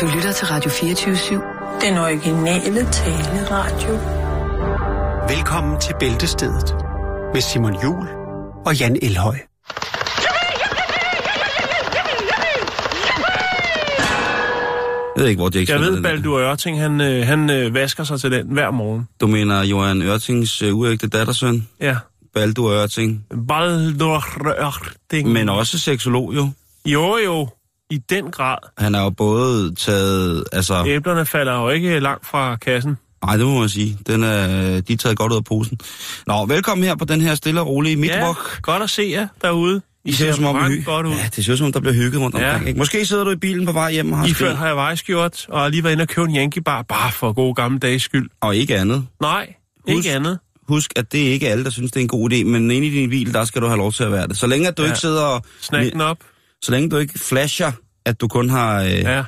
Du lytter til Radio 24-7. Den originale taleradio. Velkommen til Bæltestedet med Simon Jul og Jan Elhøj. Jeg ved ikke, hvor Jake Jeg spiller ved. Baldur Ørting, han, øh, han øh, vasker sig til den hver morgen. Du mener Johan Ørtings øh, uægte dattersøn, Ja. Baldur Ørting, Baldur Ørting. men også seksolog jo. Jo, jo. I den grad. Han er jo både taget, altså, Æblerne falder jo ikke langt fra kassen. nej, det må man sige, den er, de er taget godt ud af posen. Nå, velkommen her på den her stille og rolige Ja, midtvok. godt at se jer derude. I Det ser ud som om, hy- godt ud. ja, det ser ud som om, der bliver hygget rundt Ja. omkring. Ikke? Måske sidder du i bilen på vej hjem og har I før har jeg vejskjort, og har lige været inde og købe en Yankee Bar, bare for gode gamle dages skyld. og ikke andet. Nej, Husk- ikke andet. Husk, at det er ikke alle, der synes, det er en god idé, men inde i din bil, der skal du have lov til at være det. Så længe at du Ja. ikke sidder og... Snak den op. Så længe du ikke flasher, at du kun har, øh, Ja,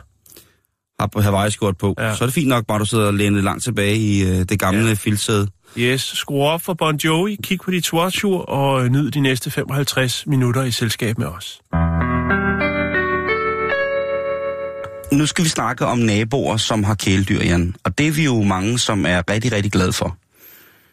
har Hawaii-skjort på, Ja. så er det fint nok bare, at du sidder lænet langt tilbage i øh, det gamle Ja. filtsæde. yes. Skru op for Bon Jovi, kig på dit swatchur og øh, nyd de næste 55 minutter i selskab med os. Nu skal vi snakke om naboer, som har kæledyr, Jan. Og det er vi jo mange, som er rigtig, rigtig glade for.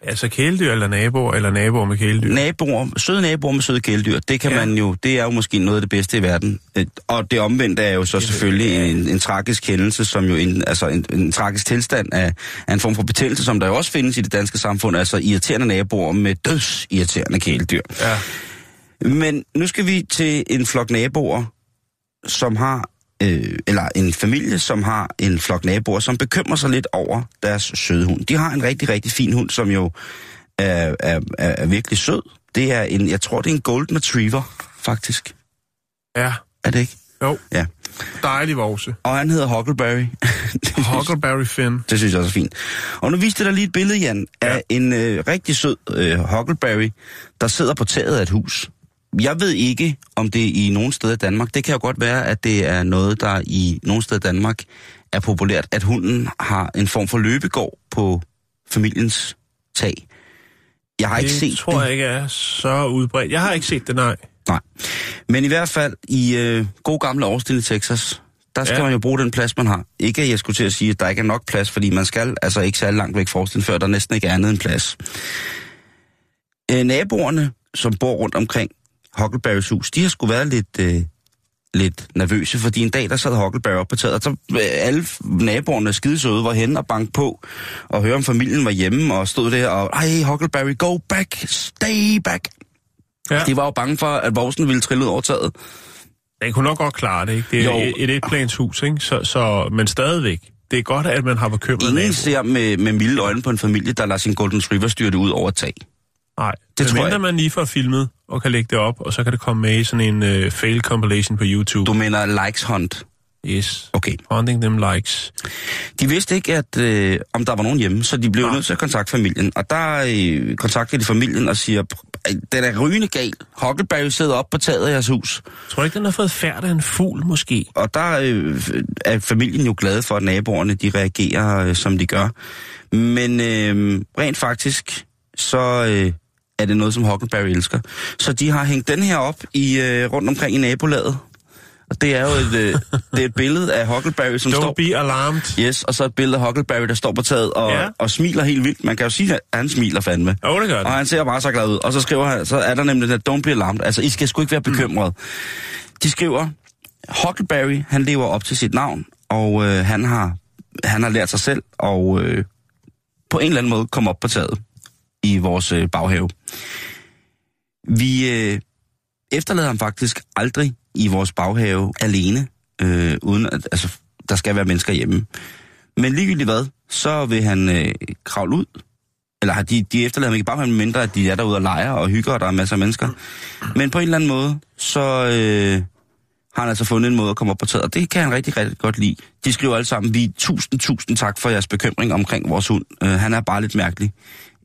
Altså kæledyr eller naboer, eller naboer med kæledyr. Naboer, søde naboer med søde kæledyr, det kan Ja. man jo, det er jo måske noget af det bedste i verden. Øh, Og det omvendte er jo så selvfølgelig en, en tragisk hændelse, som jo en, altså en, en tragisk tilstand af, af en form for betændelse, som der jo også findes i det danske samfund, altså irriterende naboer med dødsirriterende kæledyr. Ja. Men nu skal vi til en flok naboer, som har, øh, eller en familie, som har en flok naboer, som bekymrer sig lidt over deres søde hund. De har en rigtig, rigtig fin hund, som jo er, er, er, virkelig sød. Det er en, jeg tror, det er en Golden Retriever, faktisk. Ja, Er det ikke? jo. Ja. Dejlig vovse. Og han hedder Huckleberry. Huckleberry Finn. Det synes jeg også er fint. Og nu viste jeg dig lige et billede, Jan, af en øh, rigtig sød øh, Huckleberry, der sidder på taget af et hus. Jeg ved ikke, om det er i nogen steder i Danmark. Det kan jo godt være, at det er noget, der i nogen steder i Danmark er populært, at hunden har en form for løbegård på familiens tag. Jeg har ikke det set tror det. jeg ikke er så udbredt. Jeg har ikke set det, nej. Nej. Men i hvert fald i øh, god gamle Austin i Texas, der skal ja. man jo bruge den plads, man har. Ikke at jeg skulle til at sige, at der ikke er nok plads, fordi man skal altså ikke særlig langt væk fra Austin, før der næsten ikke er andet end plads. Øh, naboerne, som bor rundt omkring Huckleberrys hus, de har sgu været lidt, øh, lidt nervøse, fordi en dag, der sad Huckleberry op på taget, og så øh, alle naboerne skide søde var henne og banke på, og høre om familien var hjemme, og stod der og, ej, Huckleberry, go back, stay back. Ja. De var jo bange for, at voksen ville trille ud over taget. Den kunne nok godt klare det, ikke? Det er Jo. et, et etplanshus, ikke? Så, så, men stadigvæk. Det er godt, at man har bekymret Ingen ser med, med milde øjne på en familie, der lader sin Golden Retriever styrte ud over tag. Nej, Det tror jeg. man lige får filmet og kan lægge det op, og så kan det komme med i sådan en uh, fail compilation på YouTube. Du mener likes hunt. Yes. Okay. Hunting them likes. De vidste ikke, at øh, om der var nogen hjemme, så de blev Nej. nødt til at kontakte familien. Og der øh, kontakter de familien og siger, den er rygende gal. Huckleberry sidder op på taget af jeres hus. Tror ikke, den har fået færd af en fugl, måske? Og der øh, er familien jo glade for, at naboerne de reagerer, øh, som de gør. Men øh, rent faktisk, så øh, er det noget, som Huckleberry elsker. Så de har hængt den her op i øh, rundt omkring i nabolaget. Og det er jo et, øh, det er et billede af Huckleberry, som Don't står... be alarmed. Yes, og så et billede af Huckleberry, der står på taget og, Ja. og smiler helt vildt. Man kan jo sige, at han smiler fandme. Jo, det gør Og han ser bare så glad ud. Og så skriver han, så er der nemlig den, don't be alarmed. Altså, I skal sgu ikke være bekymret. De skriver, Huckleberry, han lever op til sit navn, og øh, han, har, han har lært sig selv og øh, på en eller anden måde komme op på taget i vores øh, baghave. Vi øh, efterlader ham faktisk aldrig i vores baghave alene, øh, uden at, altså, der skal være mennesker hjemme. Men ligegyldigt hvad, så vil han øh, kravle ud, eller har de, de efterlader ham ikke i baghaven, mindre at de er derude og leger og hygger, og der er masser af mennesker. Men på en eller anden måde, så øh, har han altså fundet en måde at komme op på taget, og det kan han rigtig, rigtig godt lide. De skriver alle sammen, vi tusind, tusind tak for jeres bekymring omkring vores hund. Øh, han er bare lidt mærkelig.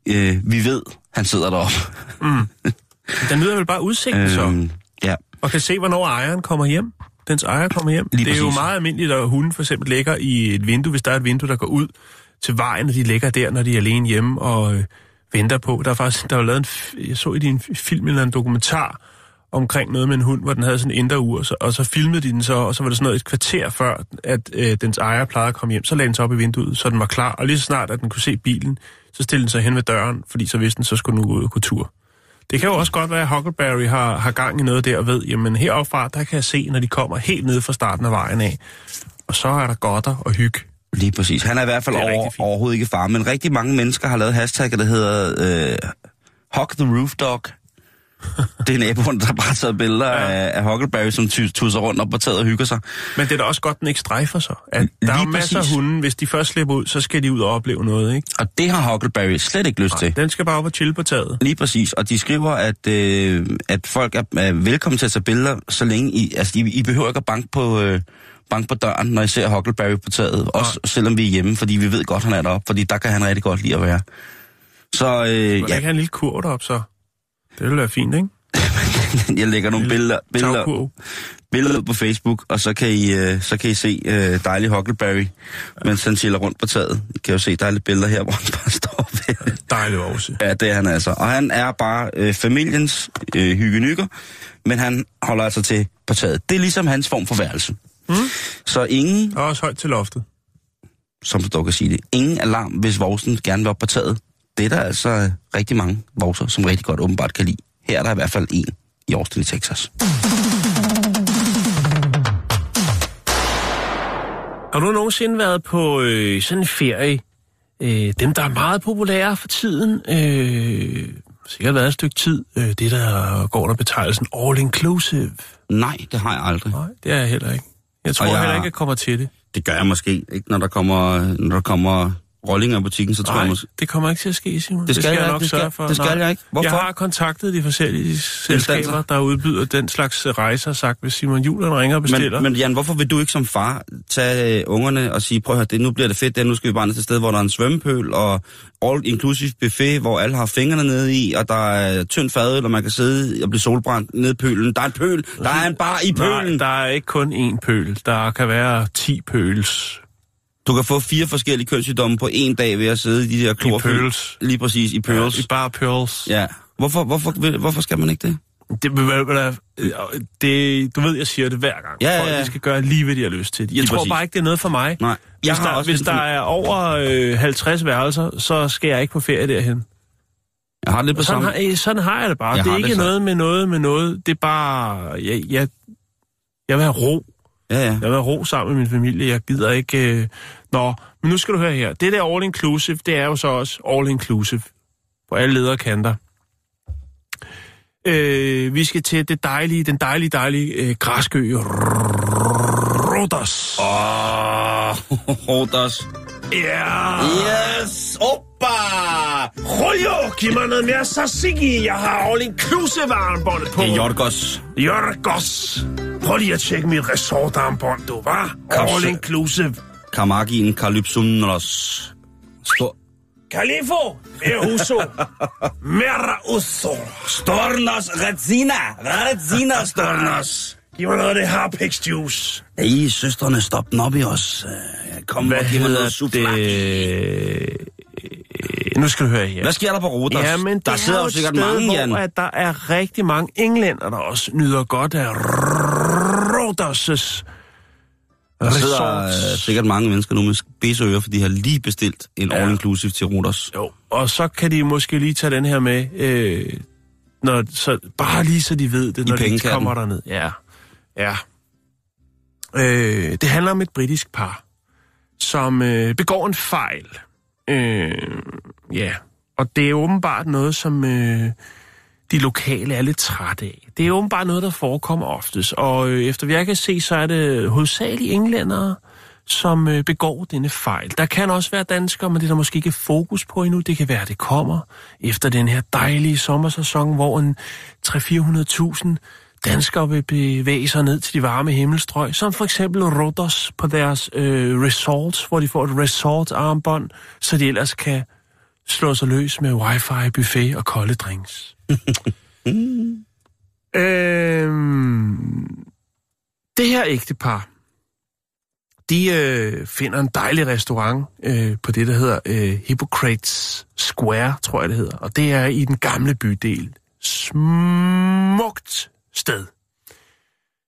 Øh, vi ved, han sidder deroppe. Den nyder vel bare udsigten så, Øhm, ja, og kan se, hvornår ejeren kommer hjem. Dens ejer kommer hjem. Lige det er jo præcis. meget almindeligt, at hunden for eksempel ligger i et vindue, hvis der er et vindue, der går ud til vejen, og de ligger der, når de er alene hjemme og øh, venter på. Der er faktisk, der var lavet en, jeg så i din film eller en dokumentar omkring noget med en hund, hvor den havde sådan en indre ur, så, og så filmede de den så, og så var det sådan noget et kvarter før, at øh, dens ejer plejede at komme hjem, så lagde den sig op i vinduet, så den var klar, og lige så snart, at den kunne se bilen, så stillede den sig hen ved døren, fordi så vidste den, så skulle den ud gå tur. Det kan jo også godt være, at Huckleberry har, har gang i noget der og ved, jamen heroppe fra, der kan jeg se, når de kommer helt ned fra starten af vejen af. Og så er der godter og hygge. Lige præcis. Han er i hvert fald er over, overhovedet ikke far, men rigtig mange mennesker har lavet hashtagget, der hedder øh, Hug the Roof Dog. Det er naboen, der bare har taget billeder ja. af, af Huckleberry, som tusser rundt op på taget og hygger sig. Men det er da også godt, den ikke strejfer sig. At der er masser af hunde, hvis de først slipper ud, så skal de ud og opleve noget, ikke? Og det har Huckleberry slet ikke lyst til. Den skal bare op og chille på taget. Lige præcis, og de skriver, at, øh, at folk er, er velkommen til at tage billeder, så længe I, altså I, I behøver ikke at banke på, øh, banke på døren, når I ser Huckleberry på taget, også selvom vi er hjemme, fordi vi ved godt, han er deroppe, fordi der kan han rigtig godt lide at være. Så øh, Må ja. ikke have en lille kur derop, så? Det ville være fint, ikke? jeg lægger nogle billeder, billeder, billeder ud på Facebook, og så kan I, øh, så kan I se øh, dejlig Huckleberry, mens han chiller rundt på taget. I kan jo se, der lidt billeder her, hvor han bare står ved. Dejligt også. Ja, det er han altså. Og han er bare øh, familiens øh, hyggenykker, men han holder altså til på taget. Det er ligesom hans form for værelse. Mm. Så ingen, Og også højt til loftet. som du dog kan sige det, ingen alarm, hvis vorsen gerne vil op på taget. Det er der altså rigtig mange vorser, som rigtig godt åbenbart kan lide. Her er der i hvert fald en i Austin i Texas. Har du nogensinde været på øh, sådan en ferie? Øh, dem, der er meget populære for tiden. Øh, sikkert været et stykke tid. Øh, det, der går under betegnelsen all inclusive. Nej, det har jeg aldrig. Nej, det er jeg heller ikke. Jeg tror Og jeg- heller ikke, jeg kommer til det. Det gør jeg måske ikke, når der kommer, når der kommer rollinger i butikken, så tror jeg Nej, måske... det kommer ikke til at ske, Simon. Det skal jeg jeg ikke, nok det skal- sørge for. det skal Nej. jeg ikke. Hvorfor? Jeg har kontaktet de forskellige selskaber, der udbyder den slags rejser, og sagt, hvis Simon Julen ringer og bestiller. Men, men Jan, hvorfor vil du ikke som far tage øh, ungerne og sige, prøv at høre, det, nu bliver det fedt, det, nu skal vi bare ned til et sted, hvor der er en svømmepøl og all-inclusive buffet, hvor alle har fingrene nede i, og der er tyndt fadøl, og man kan sidde og blive solbrændt nede i pølen. Der er en pøl, der er en bar i Nej, pølen. der er ikke kun én pøl. Der kan være 10 pøls. Du kan få fire forskellige kønssygdomme på en dag ved at sidde i de der klorfyld. pøls. Lige præcis, i pøls. I bare pøls. Ja. Hvorfor, hvorfor, hvorfor skal man ikke det? Det, det, du ved, jeg siger det hver gang. Ja, ja, Folk, ja. de skal gøre lige, hvad de har lyst til. Jeg Lige tror præcis. bare ikke, det er noget for mig. Nej. Hvis, Jeg har der, hvis der er over øh, 50 værelser, så skal jeg ikke på ferie derhen. Jeg har lidt på Sådan samme. har, øh, sådan har jeg det bare. Jeg det er ikke det noget med noget med noget. Det er bare... Jeg, jeg, jeg vil have ro. Ja, ja. Jeg vil have ro sammen med min familie. Jeg gider ikke... Øh... Nå, men nu skal du høre her. Det der all inclusive, det er jo så også all inclusive. På alle ledere kanter. Øh, vi skal til det dejlige, den dejlige, dejlige øh, græske ø, Rhodos. Åh, Rodos. Ja! Yes, oppa! Julio, giv mig noget mere tzatziki. Jeg har all inclusive armbåndet på. Det er Jorgos. Jorgos. Prøv lige at tjekke mit resortarmbånd, du, var? All inclusive. Kamagin Kalypsumnos. Stor... Califo, Mehuso, Merauso. Stornos Retsina! Retsina Stornos! Giv mig noget af det harpix juice. Hey, søstrene, stop den op i os. Øh, Kom Hvad hedder det? Øh, Nu skal du høre her. Hvad sker der på Rodos? Ja, men der sidder er jo sikkert sted, mange, Jan. hvor at der er rigtig mange englænder, der også nyder godt af Rhodos' Der sidder øh, sikkert mange mennesker nu med spidsører, for de har lige bestilt en Ja. all-inclusive til Rodos. Jo, og så kan de måske lige tage den her med, øh, når, så, bare lige så de ved det, når de kommer derned. Ja, ja. Øh, det handler om et britisk par, som øh, begår en fejl. Øh, ja, og det er åbenbart noget, som øh, de lokale er lidt trætte af. Det er åbenbart noget, der forekommer oftest, og øh, efter hvad jeg kan se, så er det hovedsageligt englændere, som øh, begår denne fejl. Der kan også være danskere, men det er der måske ikke fokus på endnu. Det kan være, at det kommer efter den her dejlige sommersæson, hvor en 300-400.000 danskere vil bevæge sig ned til de varme himmelstrøg, som for eksempel Rodos på deres øh, resorts, hvor de får et resort-armbånd, så de ellers kan slå sig løs med wifi, buffet og kolde drinks. øhm, det her ægtepar, de øh, finder en dejlig restaurant øh, på det, der hedder øh, Hippocrates Square, tror jeg det hedder. Og det er i den gamle bydel. Smukt sted.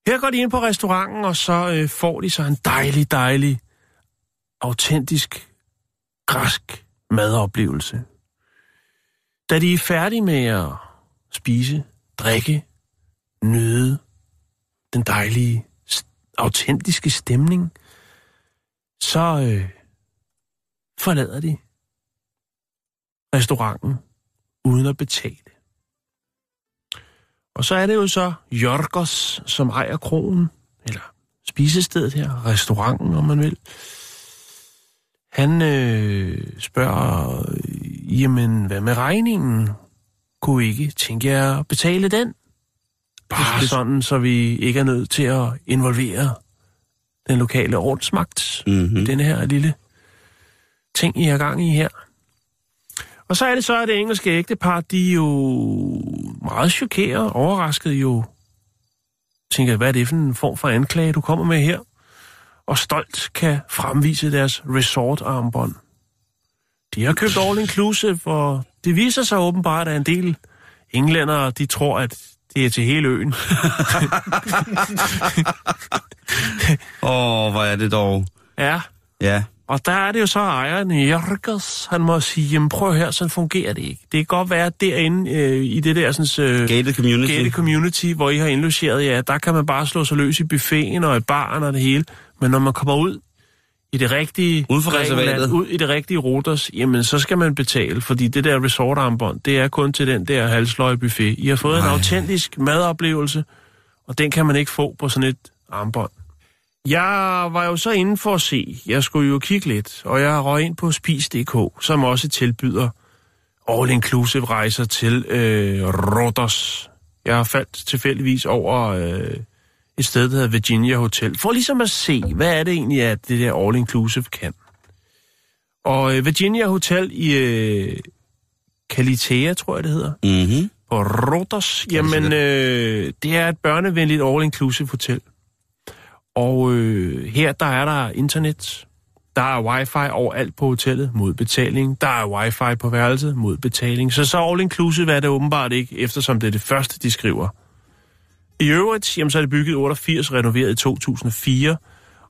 Her går de ind på restauranten, og så øh, får de så en dejlig, dejlig, autentisk, græsk madoplevelse. Da de er færdige med at spise, drikke, nyde den dejlige, autentiske stemning, så øh, forlader de restauranten uden at betale. Og så er det jo så Jorgos, som ejer krogen, eller spisestedet her, restauranten, om man vil. Han øh, spørger, jamen, hvad med regningen? Kunne ikke tænke jer at betale den? Bare sådan, så vi ikke er nødt til at involvere den lokale ordensmagt. Mm-hmm. Den her lille ting, I har gang i her. Og så er det så, at det engelske ægtepar, de er jo meget chokeret, overrasket jo. Tænker, hvad er det for en form for anklage, du kommer med her? Og stolt kan fremvise deres resort-armbånd. De har købt all inclusive, og det viser sig åbenbart, at en del englændere, de tror, at det er til hele øen. Åh, oh, hvor er det dog. ja, Ja. Og der er det jo så ejeren, Jørgers, han må sige, jamen prøv her, sådan fungerer det ikke. Det kan godt være, derinde øh, i det der sådan, øh, Gated community. gated community, hvor I har indlogeret, ja, der kan man bare slå sig løs i buffeten og i baren og det hele. Men når man kommer ud i det rigtige Uden for reservatet. ud i det rigtige Rodos, jamen så skal man betale, fordi det der resortarmbånd, det er kun til den der halsløje buffet. I har fået Nej. en autentisk madoplevelse, og den kan man ikke få på sådan et armbånd. Jeg var jo så inde for at se. Jeg skulle jo kigge lidt, og jeg røg ind på Spis.dk, som også tilbyder all-inclusive rejser til øh, Rodos. Jeg har faldt tilfældigvis over øh, et sted, der hedder Virginia Hotel, for ligesom at se, hvad er det egentlig, at det der all-inclusive kan. Og øh, Virginia Hotel i øh, Kalitea, tror jeg det hedder, Mm-hmm. på Rodos, jamen øh, det er et børnevenligt all-inclusive hotel. Og øh, her der er der internet, der er wifi overalt på hotellet mod betaling, der er wifi på værelset mod betaling. Så så all-inclusive er det åbenbart ikke, eftersom det er det første, de skriver. I øvrigt, jamen, så er det bygget 88, renoveret i 2004.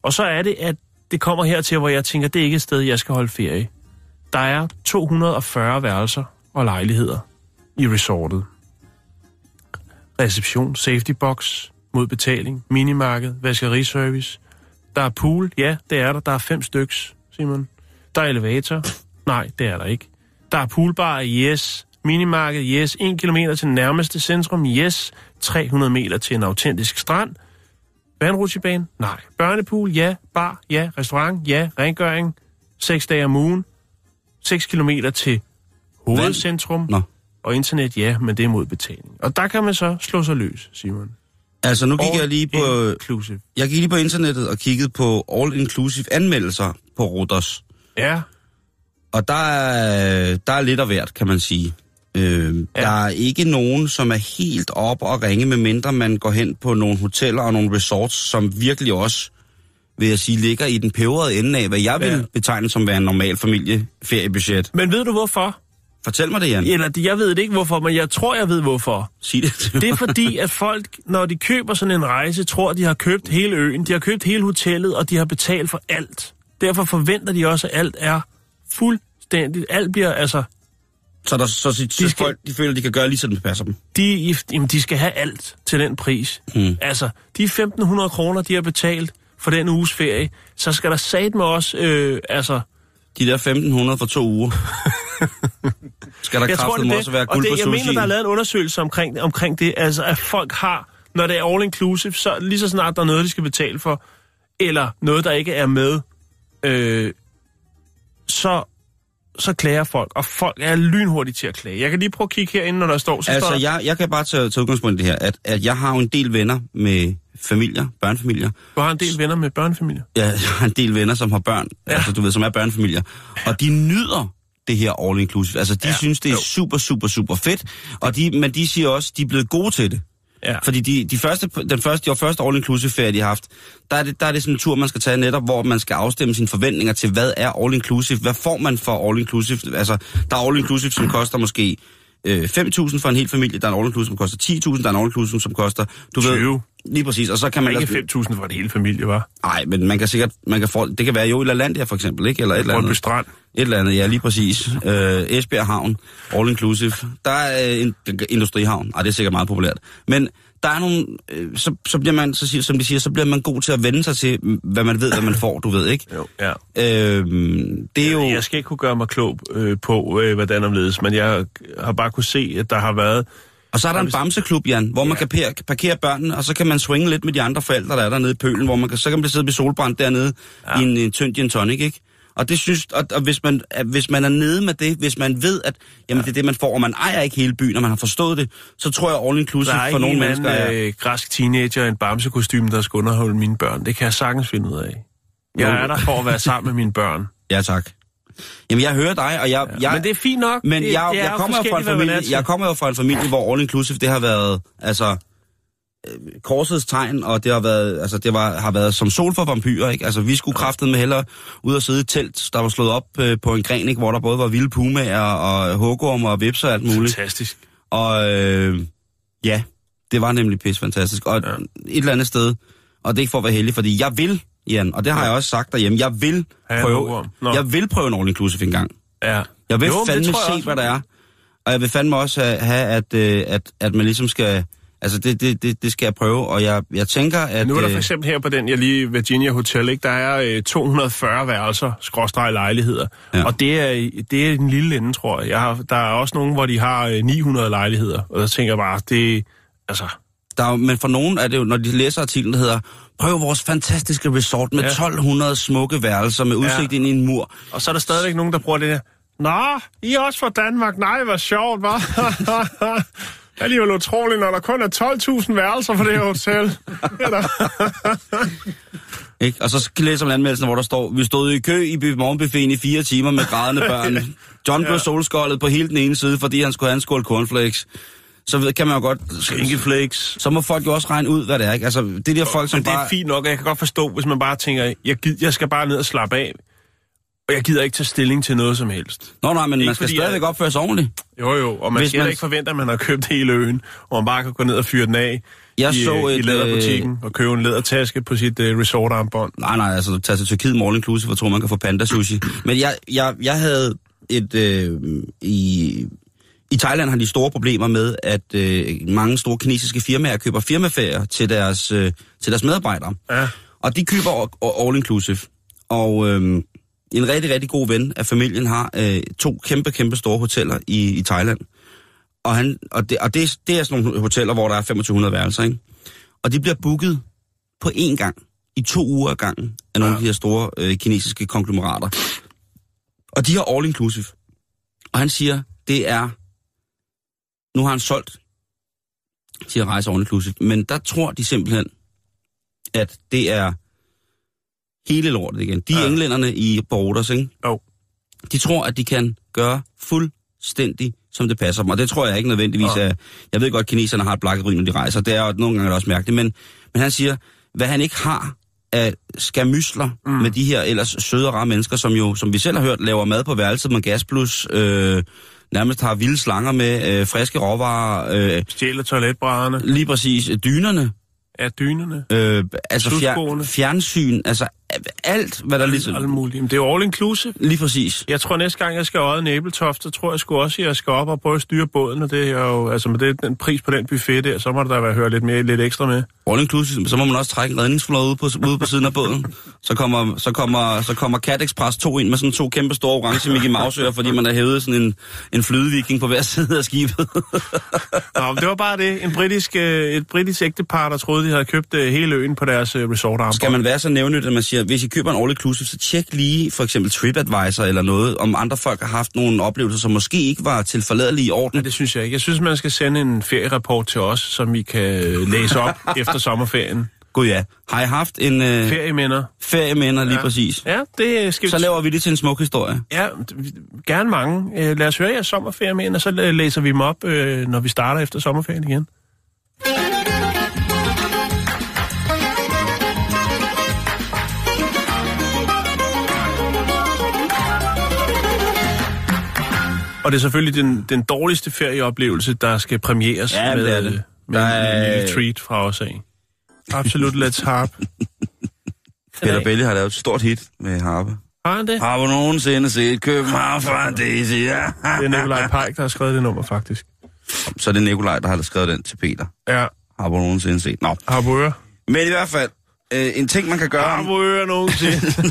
Og så er det, at det kommer hertil, hvor jeg tænker, det er ikke et sted, jeg skal holde ferie. Der er 240 værelser og lejligheder i resortet. Reception, safety box, mod betaling, minimarked, vaskeriservice. Der er pool, ja, det er der. Der er fem styks, Simon. Der er elevator, nej, det er der ikke. Der er poolbar, yes. Minimarked, yes. 1 km til nærmeste centrum, yes. 300 meter til en autentisk strand. Vandrutsjebane, nej. Børnepool, ja. Bar, ja. Restaurant, ja. Rengøring, 6 dage om ugen. 6 km til hovedcentrum. Nå. Og internet, ja, men det er mod betaling. Og der kan man så slå sig løs, Simon. Altså, nu gik All jeg lige på... Inclusive. Jeg gik lige på internettet og kiggede på all-inclusive anmeldelser på Rodos. Ja, Og der er, der er lidt af hvert, kan man sige. Øh, ja. Der er ikke nogen, som er helt op og ringe, med mindre man går hen på nogle hoteller og nogle resorts, som virkelig også, vil jeg sige, ligger i den peberede ende af, hvad jeg vil Ja. betegne som være en normal familieferiebudget. men ved du hvorfor? Fortæl mig det, Jan. Eller jeg ved det ikke hvorfor, men jeg tror, jeg ved hvorfor. Sig det Det er fordi, at folk, når de køber sådan en rejse, tror, de har købt hele øen, de har købt hele hotellet, og de har betalt for alt. Derfor forventer de også, at alt er fuldstændigt. Alt bliver, altså, Så, der, så, så, så skal- folk de føler, de kan gøre lige, som det passer dem. de, jamen, de skal have alt til den pris. Mm. Altså, de 1.500 kroner, de har betalt for den uges ferie, så skal der sat med os, øh, altså, De der 1500 for to uger. Skal der jeg tror, det også være det. Og guld det, på jeg mener, der er lavet en undersøgelse omkring, omkring det, altså at folk har, når det er all inclusive, så lige så snart der er noget, de skal betale for, eller noget, der ikke er med, øh, så, så klager folk, og folk er lynhurtige til at klage. Jeg kan lige prøve at kigge herinde, når der står, så Altså, står der, jeg, jeg kan bare tage, tage udgangspunkt i det her, at, at jeg har jo en del venner med familier, børnefamilier. du har en del venner med børnefamilier. Ja, jeg har en del venner, som har børn, ja. altså du ved, som er børnefamilier. Og de nyder det her all inclusive. Altså, de ja. Synes, det er jo. super, super, super fedt. Og de, men de siger også, de er blevet gode til det. Ja. Fordi de, de første, den første, de første all-inclusive ferie, de har haft, der er, det, der er det sådan en tur, man skal tage netop, hvor man skal afstemme sine forventninger til, hvad er all-inclusive? Hvad får man for all-inclusive? Altså, der er all-inclusive, som koster måske øh, 5.000 for en hel familie, der er en all inclusive, som koster 10.000, der er en all inclusive, som koster, du 20. ved, lige præcis, og så kan man... Ikke 5.000 for en hel familie, var. Nej, men man kan sikkert, man kan få, det kan være jo i Lalandia for eksempel, ikke? Eller et eller andet. Strand. Et eller andet, ja, lige præcis. Øh, Esbjerg Havn, all inclusive. Der er øh, en industrihavn, Ej, det er sikkert meget populært. Men der er nogle, øh, så, så bliver man, så siger, som de siger, så bliver man god til at vende sig til, hvad man ved, hvad man får, du ved, ikke? Jo, ja. Øh, det er jo... Jeg skal ikke kunne gøre mig klog øh, på, øh, hvordan omledes, men jeg har bare kunne se, at der har været... Og så er der en bamseklub, Jan, hvor man kan per- parkere børnene, og så kan man swinge lidt med de andre forældre, der er dernede i pølen, hvor man kan, så kan man sidde ved solbrand dernede ja. i en, en tynd gin tonic, ikke? Og det synes, og, og hvis, man, at hvis man er nede med det, hvis man ved, at jamen, ja. det er det, man får, og man ejer ikke hele byen, og man har forstået det, så tror jeg all inclusive Der er for ikke nogle en mennesker er... øh, græsk teenager i en bamsekostyme, der skal underholde mine børn. Det kan jeg sagtens finde ud af. Jeg er der for at være sammen med mine børn. Ja, tak. Jamen, jeg hører dig, og jeg... jeg Men det er fint nok. men det, jeg, det jeg, kommer jo fra en familie, jeg kommer jo fra en familie, hvor all inclusive, det har været, altså, øh, korsets tegn, og det har været, altså, det var, har været som sol for vampyrer, ikke? Altså, vi skulle kraftet med hellere ud og sidde i telt, der var slået op øh, på en gren, ikke? Hvor der både var vilde pumaer og hugorm og vips og alt muligt. Fantastisk. Og øh, ja, det var nemlig pis fantastisk. Og ja. Ja. et eller andet sted, og det er ikke for at være heldig, fordi jeg vil, Jan, og det har jeg også sagt derhjemme, jeg vil prøve, jeg vil prøve en all inclusive en gang. Ja. Jeg vil Jo, fandme jeg se, også. hvad der er. Og jeg vil fandme også have, at, øh, at, at man ligesom skal... Altså, det, det, det, det skal jeg prøve, og jeg, jeg tænker, at... Nu er der for øh, eksempel her på den, jeg lige Virginia Hotel, ikke? der er øh, 240 værelser, skråstreg lejligheder. Ja. Ja. Og det er, det er en lille ende, tror jeg. jeg har, der er også nogen, hvor de har øh, 900 lejligheder. Og der tænker jeg bare, det altså... Der er, men for nogen er det jo, når de læser artiklen, der hedder, prøv vores fantastiske resort med Ja. 1200 smukke værelser med udsigt Ja. ind i en mur. Og så er der stadigvæk nogen, der bruger det der. Nå, I er også fra Danmark. Nej, hvor sjovt, hva'? Det er alligevel utroligt, når der kun er 12.000 værelser på det her hotel. Ja. Ikke? Og så læser man anmeldelsen, hvor der står, vi stod i kø i morgenbuffeten i fire timer med grædende børn. John blev solskoldet på hele den ene side, fordi han skulle have en skål cornflakes. Så ved- kan man jo godt... Skinkeflakes. Så må folk jo også regne ud, hvad det er. Ikke? Altså, det er de her folk, som Men det er bare... fint nok, og jeg kan godt forstå, hvis man bare tænker, jeg, gid, jeg skal bare ned og slappe af. Og jeg gider ikke tage stilling til noget som helst. Nå nej, men Ikke man skal stadigvæk jeg- opføre sig ordentligt. Jo, jo, og man Hvis skal man- ikke forvente, at man har købt hele øen, og man bare kan gå ned og fyre den af Jeg i, så øh, i et, læderbutikken og købe en lædertaske på sit uh, resortarmbånd. Nej, nej, altså tage til Tyrkiet all inclusive, og tror, man kan få panda sushi. Men jeg, jeg, jeg havde et... Øh, i, I Thailand har de store problemer med, at øh, mange store kinesiske firmaer køber firmaferier til deres, øh, til deres medarbejdere. Ja. Og de køber all inclusive. Og øh, en rigtig, rigtig god ven af familien har øh, to kæmpe, kæmpe store hoteller i, i Thailand. Og, han, og, det, og det, det er sådan nogle hoteller, hvor der er 2500 værelser, ikke? Og de bliver booket på én gang, i to uger ad gangen, af nogle Ja. af de her store øh, kinesiske konglomerater. Og de har all inclusive. Og han siger, det er... Nu har han solgt til at rejse inclusive, men der tror de simpelthen, at det er hele lortet igen. De ja. Englænderne i Borders, ikke? Jo. De tror, at de kan gøre fuldstændig, som det passer dem. Og det tror jeg ikke nødvendigvis Ja. er... Jeg ved godt, at kineserne har et blakkeri, når de rejser. Det er jo nogle gange også mærkeligt. Men, men han siger, hvad han ikke har af skamysler mm. med de her ellers søde og rare mennesker, som jo, som vi selv har hørt, laver mad på værelset med gasplus, øh, nærmest har vilde slanger med øh, friske råvarer, øh, Stjæler toiletbrædderne. lige præcis øh, dynerne, Er dynerne. øh, altså fjer, fjernsyn, altså alt, hvad der ligesom... Alt muligt. Men det er jo all inclusive. Lige præcis. Jeg tror næste gang, jeg skal øje en æbletoft, så tror jeg sgu også, at jeg skal op og prøve at styre båden, og det er jo, altså med det, den pris på den buffet der, så må der da være høre lidt mere, lidt ekstra med. All inclusive, så må man også trække en redningsflåde ude på, ude på siden af båden. Så kommer, så kommer, så kommer Cat Express 2 ind med sådan to kæmpe store orange Mickey Mouse fordi man har hævet sådan en, en flydeviking på hver side af skibet. Nå, men det var bare det. En britisk, øh, et britisk ægtepar, der troede, de havde købt øh, hele øen på deres øh, resort Skal man være så nævnyt, at man siger, hvis I køber en all inclusive, så tjek lige for eksempel TripAdvisor eller noget, om andre folk har haft nogle oplevelser, som måske ikke var til forladelige i orden. Ja, det synes jeg ikke. Jeg synes, man skal sende en ferierapport til os, som vi kan læse op efter sommerferien. Gud ja. Har I haft en øh, Ferieminder. ferieminder lige Ja. præcis? Ja, det skal vi... Så laver vi det til en smuk historie. Ja, gerne mange. Øh, lad os høre jeres sommerferieminder, så læser vi dem op, øh, når vi starter efter sommerferien igen. Og det er selvfølgelig den, den dårligste ferieoplevelse, der skal premieres Ja, det med, er det. med Der en er- lille treat fra os af. Absolut Let's Harp. Peter Belli har lavet et stort hit med harpe. Har han det? Har du nogensinde set København fra Daisy? Ja. Det er Nikolaj Pajk, der har skrevet det nummer, faktisk. Så er det Nikolaj, der har skrevet den til Peter. Ja, Har du nogensinde set? Nå. Harboøre. Men i hvert fald, øh, en ting, man kan gøre, Harboøre nogensinde.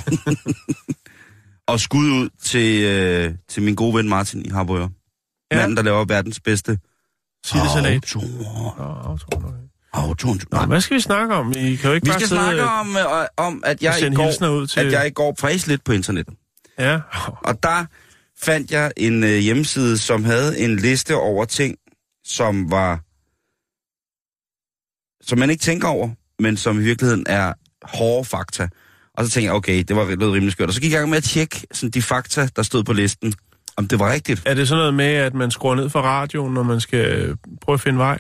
og skud ud til, øh, til min gode ven Martin i Harboøre. Ja. Manden, der laver verdens bedste Sittesalat. Autorer. Nå, hvad skal vi snakke om? I kan jo ikke Vi bare skal sidde snakke om, øh, om at, jeg i går, ud til... at jeg i går fræs lidt på internettet. Ja. Og der fandt jeg en øh, hjemmeside, som havde en liste over ting, som var... Som man ikke tænker over, men som i virkeligheden er hårde fakta. Og så tænkte jeg, okay, det var lød rimelig skørt. Og så gik jeg i gang med at tjekke sådan, de fakta, der stod på listen, om det var rigtigt. Er det sådan noget med, at man skruer ned for radioen, når man skal øh, prøve at finde vej?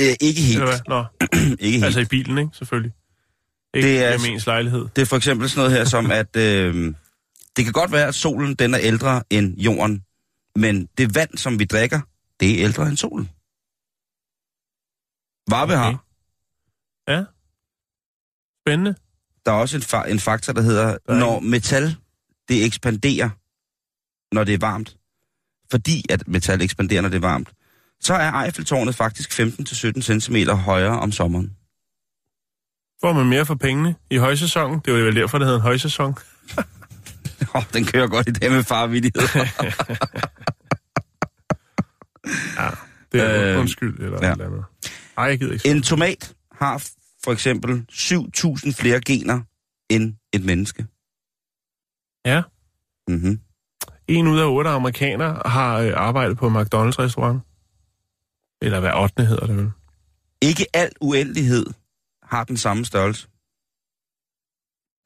Øh, ikke helt. Eller hvad? Nå, ikke helt. altså i bilen, ikke? Selvfølgelig. Ikke Det er- ens lejlighed. Det er for eksempel sådan noget her som, at øh, det kan godt være, at solen den er ældre end jorden, men det vand, som vi drikker, det er ældre end solen. Varbe okay. har. Ja. Spændende. Der er også en, fa- en faktor, der hedder, Der er når metal, det ekspanderer, når det er varmt, fordi at metal ekspanderer, når det er varmt, så er Eiffeltårnet faktisk 15-17 cm højere om sommeren. Får man mere for pengene i højsæsonen? Det er jo vel derfor, det hedder en højsæson. Oh, den kører godt i dag med farvidighed. Det er Øh, undskyld, eller ja. ja. eller andet. Ej, jeg gider ikke. En tomat har for eksempel 7.000 flere gener end et menneske. Ja. Mm-hmm. En ud af otte amerikanere har øh, arbejdet på McDonald's-restaurant. Eller hvad 8. hedder det vel. Ikke al uendelighed har den samme størrelse.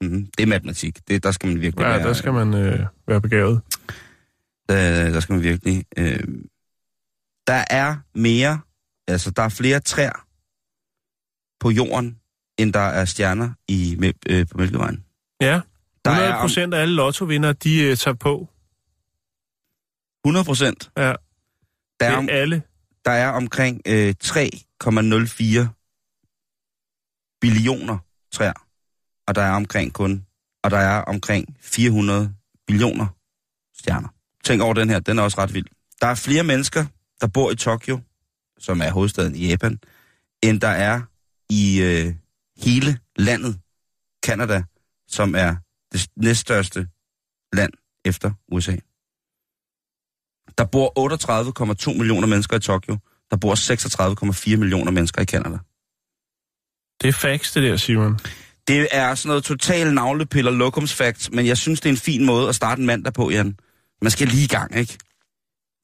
Mm-hmm. Det er matematik. Det, der skal man virkelig Ja, være... der skal man øh, være begavet. Der, der skal man virkelig... Øh, der er mere... Altså, der er flere træer jorden, end der er stjerner i, med, øh, på Mælkevejen. Ja, Der 100 er om, procent af alle lottovindere, de øh, tager på. 100 procent. Ja, Der er, er om, alle. der er omkring øh, 3,04 billioner træer. Og der er omkring kun... Og der er omkring 400 billioner stjerner. Tænk over den her, den er også ret vild. Der er flere mennesker, der bor i Tokyo, som er hovedstaden i Japan, end der er i øh, hele landet, Kanada, som er det næststørste land efter USA. Der bor 38,2 millioner mennesker i Tokyo. Der bor 36,4 millioner mennesker i Kanada. Det er facts, det der, Simon. Det er sådan noget total navlepiller lokumsfakt, men jeg synes, det er en fin måde at starte en mandag på, Jan. Man skal lige i gang, ikke?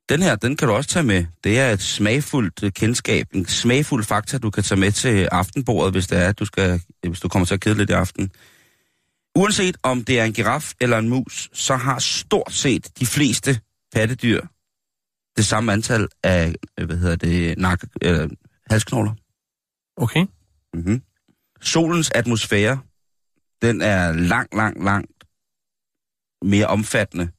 Den her, den kan du også tage med. Det er et smagfuldt øh, kendskab, en smagfuld fakta, du kan tage med til aftenbordet, hvis det er, du, skal, hvis du kommer til at kede lidt i aften. Uanset om det er en giraf eller en mus, så har stort set de fleste pattedyr det samme antal af, øh, hvad hedder det, nakke, øh, halsknogler. Okay. Mm-hmm. Solens atmosfære, den er langt, langt, langt mere omfattende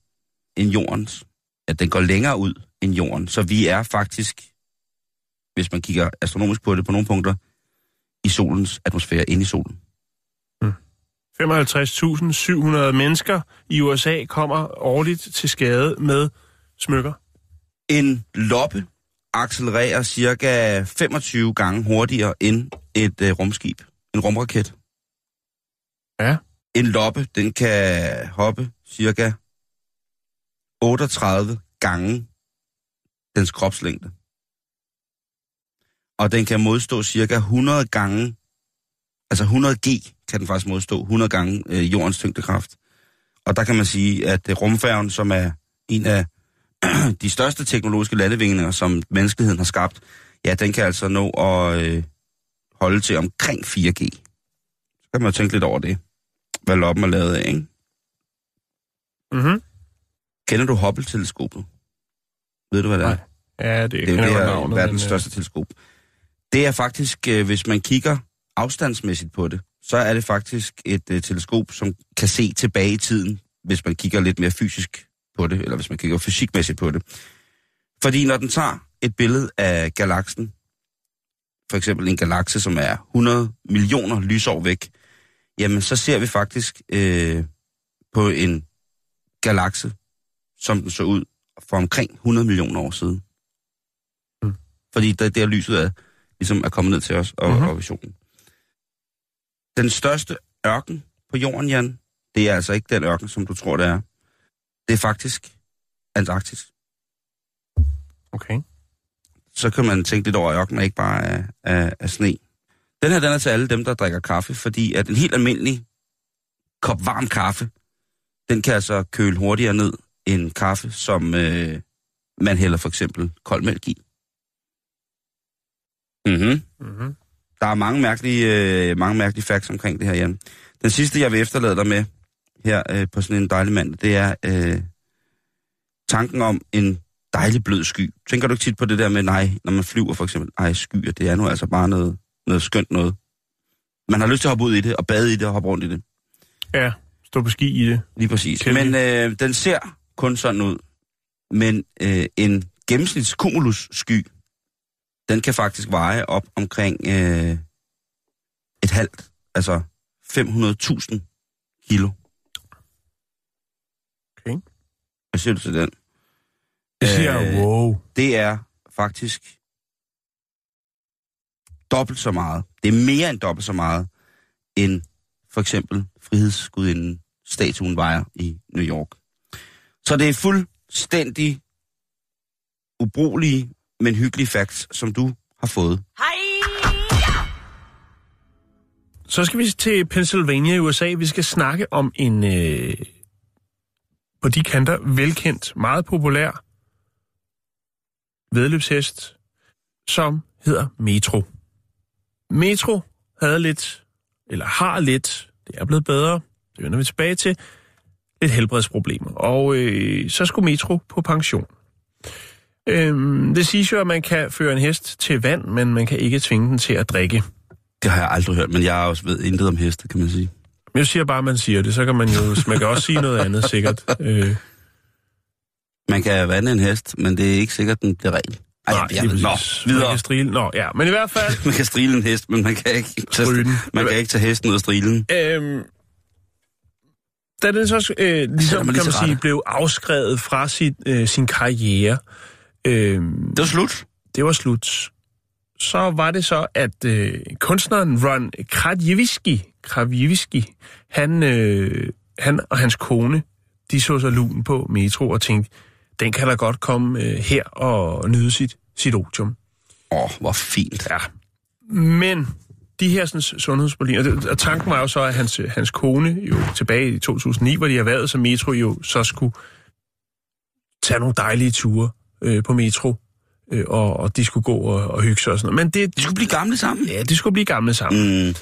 end jordens. At den går længere ud end jorden. Så vi er faktisk, hvis man kigger astronomisk på det på nogle punkter, i solens atmosfære, inde i solen. 55.700 mennesker i USA kommer årligt til skade med smykker. En loppe accelererer cirka 25 gange hurtigere end et øh, rumskib. En rumraket. Ja. En loppe, den kan hoppe cirka 38 gange dens kropslængde. Og den kan modstå cirka 100 gange, altså 100 G kan den faktisk modstå, 100 gange øh, jordens tyngdekraft. Og der kan man sige, at øh, rumfærgen, som er en af de største teknologiske landevindinger, som menneskeheden har skabt, ja, den kan altså nå at øh, holde til omkring 4G. Så kan man jo tænke lidt over det, hvad loppen er lavet af, ikke? Mm Kender du Hubble-teleskopet? Ved du, hvad det er? Nej. Ja, det, Det er jo det her navnet, verdens men, øh, største teleskop. Det er faktisk, øh, hvis man kigger afstandsmæssigt på det, så er det faktisk et øh, teleskop, som kan se tilbage i tiden, hvis man kigger lidt mere fysisk på det, eller hvis man kigger fysikmæssigt på det. Fordi når den tager et billede af galaksen, for eksempel en galakse, som er 100 millioner lysår væk, jamen så ser vi faktisk øh, på en galakse, som den så ud for omkring 100 millioner år siden. Mm. Fordi der, der lyset er, ligesom er kommet ned til os og, mm-hmm. og visionen. Den største ørken på jorden, Jan, det er altså ikke den ørken, som du tror, det er. Det er faktisk Antarktis. Okay. Så kan man tænke lidt over, at ørkenen er ikke bare af, af, af sne. Den her, den er til alle dem, der drikker kaffe, fordi at en helt almindelig kop varm kaffe, den kan altså køle hurtigere ned end kaffe, som øh, man hælder for eksempel kold mælk i. Mhm. Mm-hmm. Der er mange mærkelige, øh, mange mærkelige facts omkring det her, Jan. Den sidste, jeg vil efterlade dig med her øh, på sådan en dejlig mand, det er øh, tanken om en dejlig blød sky. Tænker du ikke tit på det der med, nej, når man flyver for eksempel, ej, skyer, det er nu altså bare noget, noget skønt noget. Man har lyst til at hoppe ud i det, og bade i det, og hoppe rundt i det. Ja, stå på ski i det. Lige præcis. Kæmpe. Men øh, den ser kun sådan ud. Men øh, en sky, den kan faktisk veje op omkring øh, et halvt, altså 500.000 kilo. Okay. Hvad siger du til den? Det siger øh, wow. Det er faktisk dobbelt så meget. Det er mere end dobbelt så meget, end for eksempel frihedsgudinden statuen vejer i New York. Så det er fuldstændig ubrugelige, men hyggelige facts, som du har fået. Hej! Så skal vi til Pennsylvania i USA. Vi skal snakke om en øh, på de kanter velkendt, meget populær vedløbshest, som hedder Metro. Metro havde lidt, eller har lidt, det er blevet bedre, det vender vi tilbage til, lidt helbredsproblemer. Og øh, så skulle Metro på pension. Øhm, det siges jo, at man kan føre en hest til vand, men man kan ikke tvinge den til at drikke. Det har jeg aldrig hørt, men jeg har også ved intet om heste, kan man sige. Jeg siger bare, at man siger det, så kan man jo man kan også sige noget andet sikkert. Øh. Man kan vande en hest, men det er ikke sikkert, den bliver ren. Ej, Nej, jeg, lige nå, videre. Man kan strile. Nå, ja. Men i hvert fald... man kan strile en hest, men man kan ikke tage, man kan ikke tage hesten ud af strilen. Øhm, da den så øh, ligesom, man kan man sige, blev afskrevet fra sit, øh, sin karriere, øh, Det var slut. det var slut. Så var det så, at øh, kunstneren Ron Kravjevski, Kravjevski han, øh, han og hans kone, de så sig lun på Metro og tænkte, den kan da godt komme øh, her og nyde sit, sit otium. Åh, oh, hvor fint. Ja. Men de her sådan, sundhedsproblemer, og tanken var jo så, at hans, hans kone jo tilbage i 2009, hvor de erhvervede sig Metro, jo så skulle tage nogle dejlige ture øh, på Metro, øh, og, og de skulle gå og, og hygge sig og sådan noget. Men det, De skulle blive gamle sammen. ja, de skulle blive gamle sammen. Mm,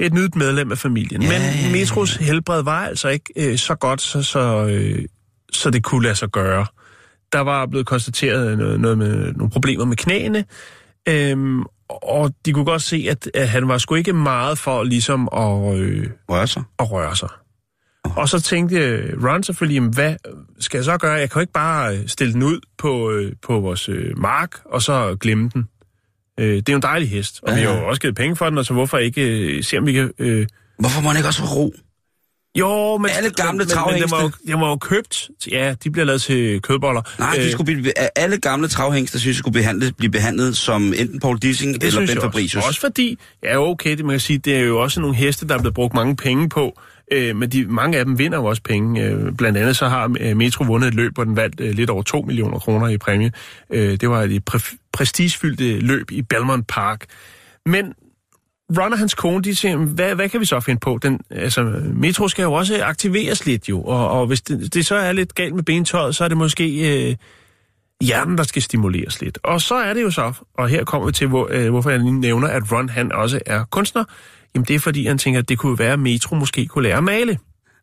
Et nyt medlem af familien. Ja, Men ja, ja. Metros helbred var altså ikke øh, så godt, så, så, øh, så det kunne lade sig gøre. Der var blevet konstateret noget, noget med nogle problemer med knæene, øhm, og de kunne godt se, at, at han var sgu ikke meget for ligesom at, øh, rør sig. at røre sig. Og så tænkte Ron selvfølgelig, jamen, hvad skal jeg så gøre? Jeg kan jo ikke bare øh, stille den ud på, øh, på vores øh, mark, og så glemme den. Øh, det er jo en dejlig hest, og Ja, vi har ja. jo også givet penge for den, og så hvorfor ikke øh, se, om vi kan... Øh, Hvorfor må han ikke også få ro? Jo, men... Alle gamle men, men, men den var, var jo købt. Ja, de bliver lavet til kødboller. Nej, de skulle blive, alle gamle travhængster synes jeg skulle behandlet, blive behandlet som enten Paul Dissing det eller Ben Fabricius. Også. også fordi, ja okay, det man kan sige, det er jo også nogle heste, der er blevet brugt mange penge på, øh, men de, mange af dem vinder jo også penge. Øh, blandt andet så har øh, Metro vundet et løb, hvor den vandt øh, lidt over 2 millioner kroner i præmie. Øh, det var et præ- prestigefyldte løb i Belmont Park. Men Ron og hans kone, de siger, hvad, hvad kan vi så finde på? Den, altså, Metro skal jo også aktiveres lidt jo, og, og hvis det, det så er lidt galt med bentøjet, så er det måske øh, hjernen, der skal stimuleres lidt. Og så er det jo så, og her kommer vi til, hvor, øh, hvorfor jeg lige nævner, at Ron han også er kunstner. Jamen det er fordi, han tænker, at det kunne være, at Metro måske kunne lære at male.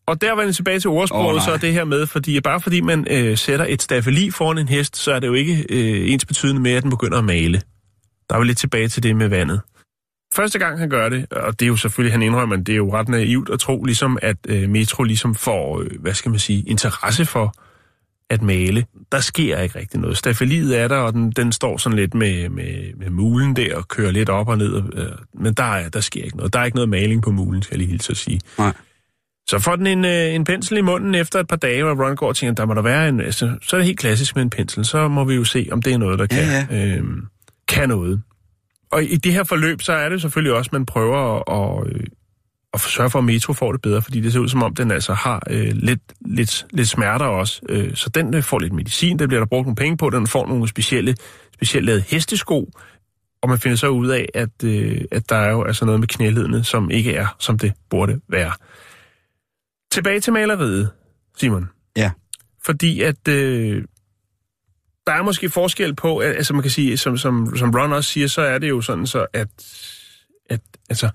Og der var jeg tilbage til ordsproget, oh, så er det her med, fordi bare fordi man øh, sætter et staffeli foran en hest, så er det jo ikke øh, ens betydende med, at den begynder at male. Der er vi lidt tilbage til det med vandet. Første gang han gør det, og det er jo selvfølgelig, han indrømmer, men det er jo ret naivt at tro, ligesom at øh, Metro ligesom får, øh, hvad skal man sige, interesse for at male. Der sker ikke rigtig noget. Stafeliet er der, og den, den står sådan lidt med, med, med mulen der og kører lidt op og ned. Øh, men der, er, der sker ikke noget. Der er ikke noget maling på mulen, skal jeg lige hilse at sige. Nej. Så får den en, øh, en pensel i munden efter et par dage, hvor Ron går og tænker, der må der være en... Altså, så er det helt klassisk med en pensel. Så må vi jo se, om det er noget, der kan, Ja, ja, ja. Øh, kan noget. Og i det her forløb, så er det selvfølgelig også, at man prøver at, at, at sørge for, at Metro får det bedre, fordi det ser ud som om, den altså har øh, lidt, lidt, lidt smerter også. Øh, så den øh, får lidt medicin, der bliver der brugt nogle penge på, den får nogle specielle, specielt lavet hestesko, og man finder så ud af, at, øh, at der er jo altså noget med knæledene, som ikke er, som det burde være. Tilbage til maleriet, Simon. Ja. Fordi at øh, der er måske forskel på, at- altså man kan sige, som, som, som Ron også siger, så er det jo sådan så, at, at altså,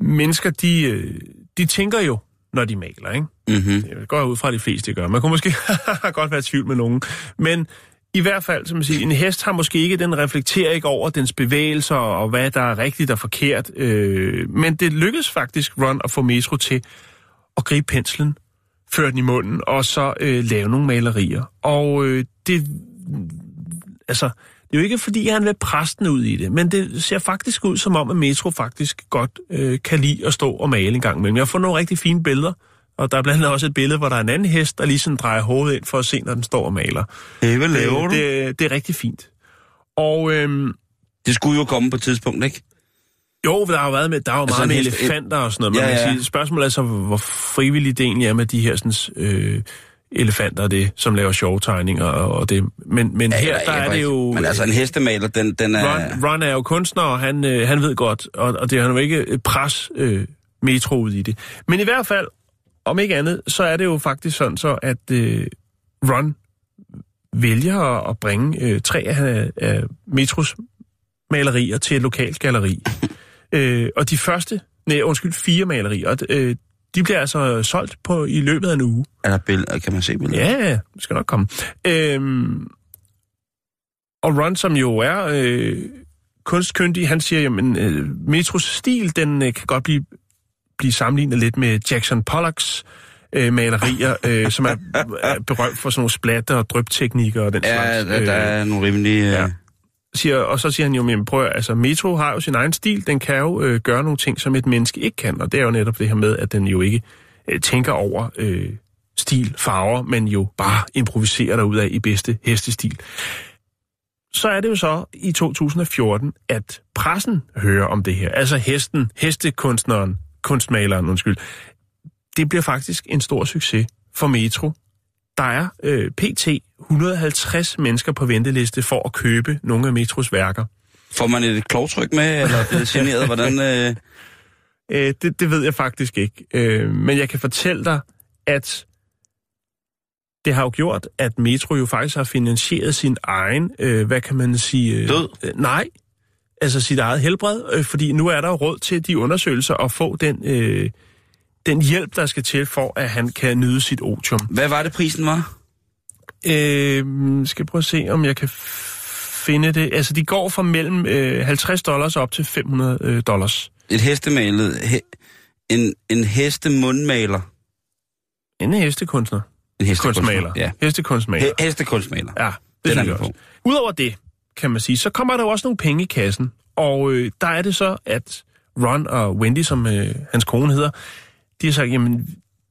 mennesker, de, øh, de tænker jo, når de maler, ikke? Mm-hmm. Det går ud fra, at de fleste gør. Man kunne måske godt være i tvivl med nogen. Men i hvert fald, som man siger, en hest har måske ikke, den reflekterer ikke over dens bevægelser og hvad der er rigtigt og forkert. Øh, men det lykkedes faktisk Ron at få Metro til at gribe penslen, føre den i munden og så øh, lave nogle malerier. Og øh, det, altså, det er jo ikke fordi, han vil presse den ud i det, men det ser faktisk ud som om, at Metro faktisk godt øh, kan lide at stå og male en gang imellem. Jeg har fundet nogle rigtig fine billeder, og der er blandt andet også et billede, hvor der er en anden hest, der lige sådan drejer hovedet ind for at se, når den står og maler. Hey, hvad laver Øh, du? Det, det, det er rigtig fint. Og øhm, det skulle jo komme på et tidspunkt, ikke? Jo, der har jo været med, der er jo Altså, meget med elefanter og sådan noget. Man Ja, ja, ja. ja. Sige, spørgsmålet er så, hvor frivilligt det egentlig er med de her sådan, øh, elefanter, det, som laver sjove tegninger og, det. Men, men her, Eller- der er det jo... Men altså, en hestemaler, den, den er... Ron, Ron er jo kunstner, og han, øh, han ved godt, og, og det har jo ikke pres øh, metro ud i det. Men i hvert fald, om ikke andet, så er det jo faktisk sådan så, at øh, Ron vælger at, at bringe øh, tre af, af metros malerier til et lokalt galleri. Øh, og de første, nej, undskyld, fire malerier, øh, de bliver altså solgt på i løbet af en uge. Er der billeder? Kan man se billeder? Ja, ja, det skal nok komme. Øhm, og Ron, som jo er øh, kunstkyndig, han siger, jamen, øh, Metros stil, den øh, kan godt blive, blive sammenlignet lidt med Jackson Pollocks øh, malerier, øh, som er, er berømt for sådan nogle splatter og drøbteknikker og den Ja, slags. der, der er nogle rimelig... ja. Ja siger, og så siger han jo, men prøv at- altså Metro har jo sin egen stil, den kan jo øh, gøre nogle ting, som et menneske ikke kan, og det er jo netop det her med, at den jo ikke øh, tænker over øh, stil, farver, men jo bare improviserer derud af i bedste hestestil. Så er det jo så i 2014, at pressen hører om det her. Altså hesten, hestekunstneren, kunstmaleren, undskyld. Det bliver faktisk en stor succes for Metro. Der er øh, pt. 150 mennesker på venteliste for at købe nogle af Metros værker. Får man et klovtryk med, eller er det generet? Hvordan... Øh... Øh, det, det ved jeg faktisk ikke. Øh, men jeg kan fortælle dig, at det har jo gjort, at Metro jo faktisk har finansieret sin egen, øh, hvad kan man sige... Øh, Død? Øh, nej, altså sit eget helbred, øh, fordi nu er der jo råd til de undersøgelser og få den, øh, den hjælp, der skal til for, at han kan nyde sit otium. Hvad var det, prisen var? Øh, skal jeg prøve at se, om jeg kan finde det. Altså, de går fra mellem øh, 50 dollars op til 500 øh, dollars. Et hestemalet... He... En, en hestemundmaler. En hestekunstner. En Kunstmaler. Ja. Hestekunstmaler. He- hestekunstmaler. Ja, Den det er synes jeg også. Udover det, kan man sige, så kommer der jo også nogle penge i kassen. Og øh, der er det så, at Ron og Wendy, som øh, hans kone hedder, de har sagt, jamen,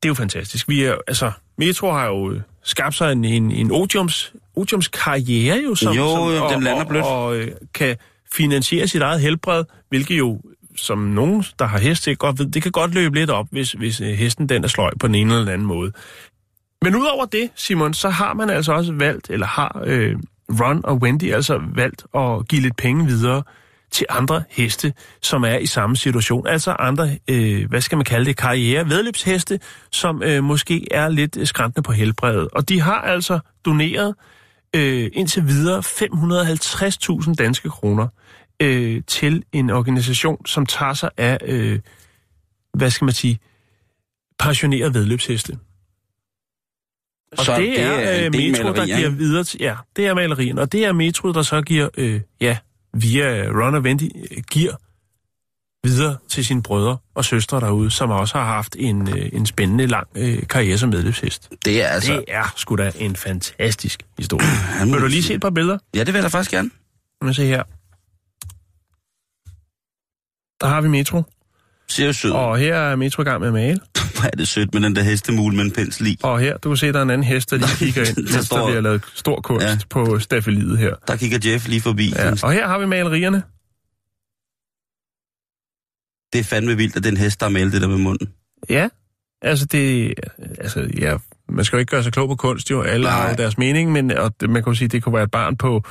det er jo fantastisk. Vi er, altså, Metro har jo skabt sig en, en, en odiums, odiums karriere jo, som, Jo, som, og, den lander blødt. og, og øh, kan finansiere sit eget helbred, hvilket jo, som nogen, der har hest til, godt ved, det kan godt løbe lidt op, hvis, hvis øh, hesten den er sløj på den ene eller den anden måde. Men udover det, Simon, så har man altså også valgt, eller har øh, Ron og Wendy altså valgt at give lidt penge videre til andre heste, som er i samme situation. Altså andre, øh, hvad skal man kalde det, karriere, vedløbsheste, som øh, måske er lidt øh, skræntende på helbredet. Og de har altså doneret øh, indtil videre 550.000 danske kroner øh, til en organisation, som tager sig af, øh, hvad skal man sige, passionerede vedløbsheste. Og Så det, er, en øh, Metro, der giver videre til... Ja, det er malerien, og det er Metro, der så giver, øh, ja, via Ron og Wendy, øh, giver videre til sine brødre og søstre derude, som også har haft en, øh, en spændende lang øh, karriere som medløbshest. Det er altså... Det er sgu da en fantastisk historie. Han Vil du lige se et par billeder? Ja, det vil jeg da faktisk gerne. Lad mig se her. Der har vi Metro, Ser sød. og her er Metro i gang med at male. Hvor er det sødt med den der hestemule med en pensel i. Og her, du kan se, der er en anden hest, der lige kigger ind, Der mens der står- bliver lavet stor kunst Ja. på staffeliet her. Der kigger Jeff lige forbi. Ja. Og her har vi malerierne. Det er fandme vildt, at den hest, der har malet det der med munden. Ja, altså det, altså ja, man skal jo ikke gøre sig klog på kunst jo, alle Nej. har deres mening, men og man kan jo sige, det kunne være et barn på,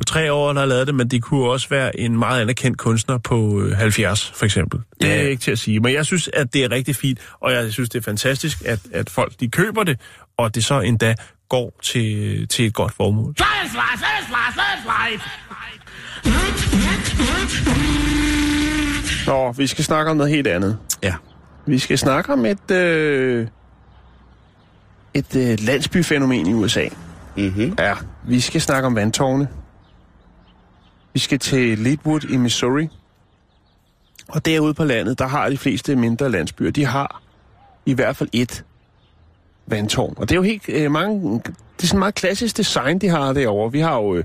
på tre år, der har lavet det, men det kunne også være en meget anerkendt kunstner på øh, 70, for eksempel. Det Ja. er ikke til at sige, men jeg synes, at det er rigtig fint, og jeg synes, det er fantastisk, at, at folk de køber det, og det så endda går til, til et godt formål. Nå, vi skal snakke om noget helt andet. Ja. Vi skal snakke om et, øh, et øh, landsbyfænomen i USA. Mm-hmm. Ja, vi skal snakke om vandtårne. Vi skal til Leadwood i Missouri. Og derude på landet, der har de fleste mindre landsbyer, de har i hvert fald et vandtårn. Og det er jo helt øh, mange... Det er sådan meget klassisk design, de har derovre. Vi har jo øh,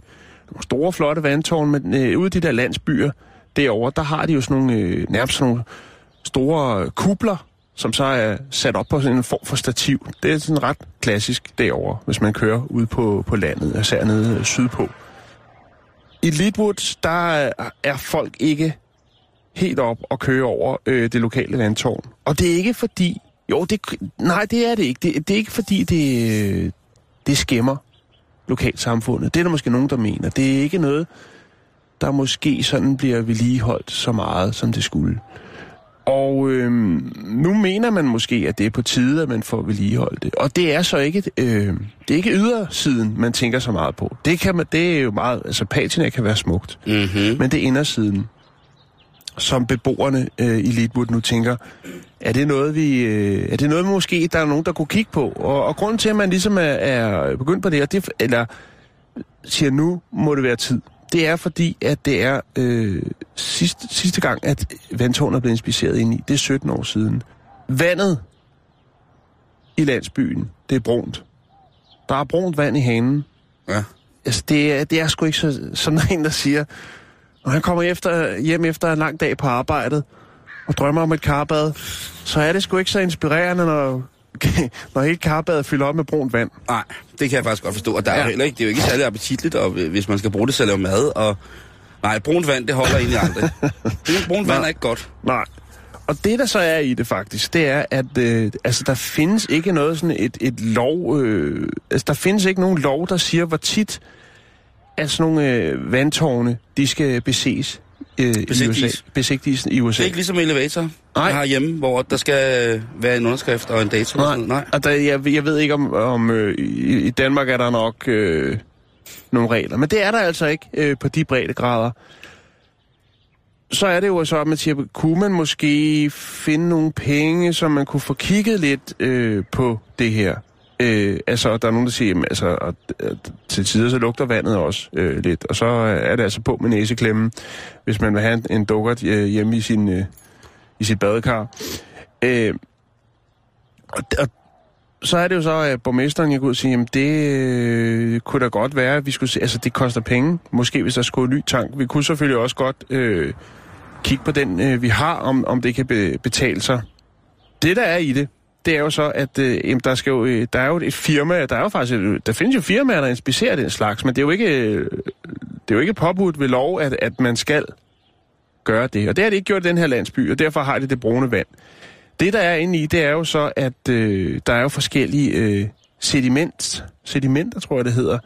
nogle store, flotte vandtårn, men øh, ude i de der landsbyer derovre, der har de jo sådan nogle, øh, nærmest sådan nogle store kubler, som så er sat op på sådan en form for stativ. Det er sådan ret klassisk derovre, hvis man kører ud på, på landet, især nede sydpå. I Leadwood, der øh, er- folk ikke helt op og køre over øh, det lokale vandtårn. Og det er ikke fordi... Jo, det, nej, det er det ikke. Det, det er ikke fordi, det, det skæmmer lokalsamfundet. Det er der måske nogen, der mener. Det er ikke noget, der måske sådan bliver vedligeholdt så meget, som det skulle. Og øhm, nu mener man måske, at det er på tide, at man får vedligeholdt det. Og det er så ikke, øh, det er ikke ydersiden, man tænker så meget på. Det, kan man, det er jo meget, altså patina kan være smukt, Mm-hmm. men det er indersiden, som beboerne øh, i Leadwood nu tænker, er det noget, vi, øh, er det noget, måske der er nogen, der kunne kigge på? Og, og grunden til, at man ligesom er, er begyndt på det, og det, eller siger, nu må det være tid, det er fordi, at det er øh, sidste, sidste gang, at vandtårnet er blevet inspiceret ind i. Det er 17 år siden. Vandet i landsbyen, det er brunt. Der er brunt vand i hanen. Ja. Altså, det er, det er sgu ikke så, sådan en, der siger, når han kommer efter, hjem efter en lang dag på arbejdet, og drømmer om et karbad, så er det sgu ikke så inspirerende, når, når hele karbadet fylder op med brunt vand. Nej, det kan jeg faktisk godt forstå. Og der er Ja. heller ikke, det er jo ikke særlig appetitligt, og hvis man skal bruge det til at lave mad. Og, nej, brunt vand, det holder egentlig aldrig. Det brunt vand er ikke godt. Nej. Og det, der så er i det faktisk, det er, at øh, altså, der findes ikke noget sådan et, et lov... Øh, altså, der findes ikke nogen lov, der siger, hvor tit at sådan nogle øh, vandtårne, de skal beses øh, i Besigtiges. USA. I Det er ikke ligesom elevator Nej. Nej. herhjemme, hvor der skal øh, være en underskrift og en dato. Og sådan. Nej. Og der, jeg, jeg ved ikke, om, om øh, i, i Danmark er der nok øh, nogle regler. Men det er der altså ikke øh, på de breddegrader. Så er det jo så, at man siger, kunne man måske finde nogle penge, så man kunne få kigget lidt øh, på det her? Øh, altså, der er nogen, der siger, jamen, altså, at, at øh, til tider så lugter vandet også øh, lidt. Og så øh, er det altså på med næseklemmen, hvis man vil have en, en dukkert øh, hjemme i, sin, øh, i sit badekar. Øh, og, og så er det jo så, at borgmesteren gik ud og siger, jamen det øh, kunne da godt være, at vi skulle se, altså det koster penge, måske hvis der skulle en ny tank. Vi kunne selvfølgelig også godt øh, kigge på den, øh, vi har, om, om det kan be, betale sig. Det der er i det, det er jo så, at øh, jamen, der, skal jo, øh, der er jo et firma, der er jo faktisk, et, øh, der findes jo firmaer, der inspicerer den slags, men det er jo ikke, øh, det er jo ikke påbudt ved lov, at, at man skal gøre det. Og det har de ikke gjort i den her landsby, og derfor har de det brune vand. Det, der er inde i, det er jo så, at øh, der er jo forskellige øh, sediment, sedimenter, tror jeg det hedder.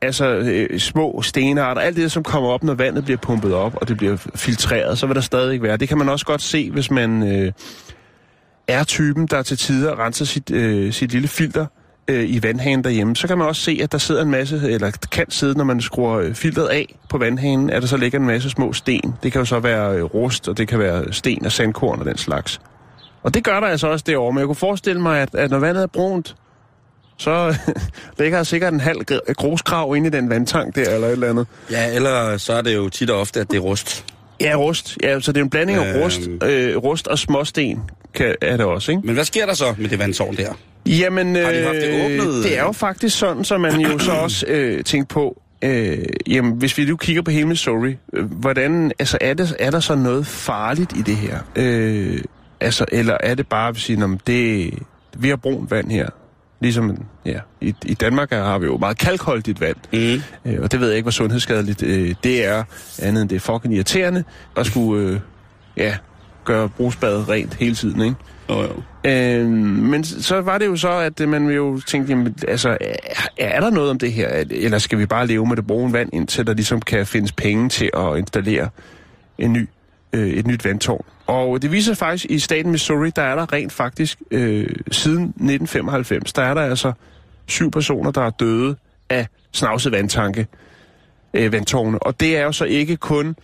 Altså øh, små stenarter, alt det, som kommer op, når vandet bliver pumpet op, og det bliver filtreret, så vil der stadig være. Det kan man også godt se, hvis man øh, er typen, der til tider renser sit, øh, sit lille filter øh, i vandhanen derhjemme. Så kan man også se, at der sidder en masse, eller kan sidde, når man skruer øh, filteret af på vandhanen, at der så ligger en masse små sten. Det kan jo så være øh, rust, og det kan være sten og sandkorn og den slags. Og det gør der altså også derovre, men jeg kunne forestille mig, at, at når vandet er brunt, så ligger der sikkert en halv gr- grusgrav inde i den vandtank der, eller et eller andet. Ja, eller så er det jo tit og ofte, at det er rust. Ja, rust. Ja, så det er en blanding af Øhm. rust, øh, rust og småsten, kan, er det også, ikke? Men hvad sker der så med det vandtårn der? Jamen, Har de haft det øh, åbnet? det er jo faktisk sådan, som man jo så også øh, tænkt på, øh, jamen, hvis vi nu kigger på hele Missouri, øh, hvordan, altså, er, det, er der så noget farligt i det her? Øh, altså, eller er det bare, at vi siger, "Nå, det, vi har brunt vand her, Ligesom, ja, i, i Danmark har vi jo meget kalkholdigt vand, Mm. øh, og det ved jeg ikke, hvor sundhedsskadeligt øh, det er, andet end det er fucking irriterende at skulle, øh, ja, gøre brugsbadet rent hele tiden, ikke? Oh, jo. Øh, men så var det jo så, at øh, man jo tænkte, jamen, altså, er, er der noget om det her, eller skal vi bare leve med det brune vand, indtil der ligesom kan findes penge til at installere en ny, øh, et nyt vandtårn? Og det viser faktisk, faktisk, i staten Missouri, der er der rent faktisk, øh, siden 1995, der er der altså syv personer, der er døde af snavset vandtanke, øh, vandtårne. Og det er jo så ikke kun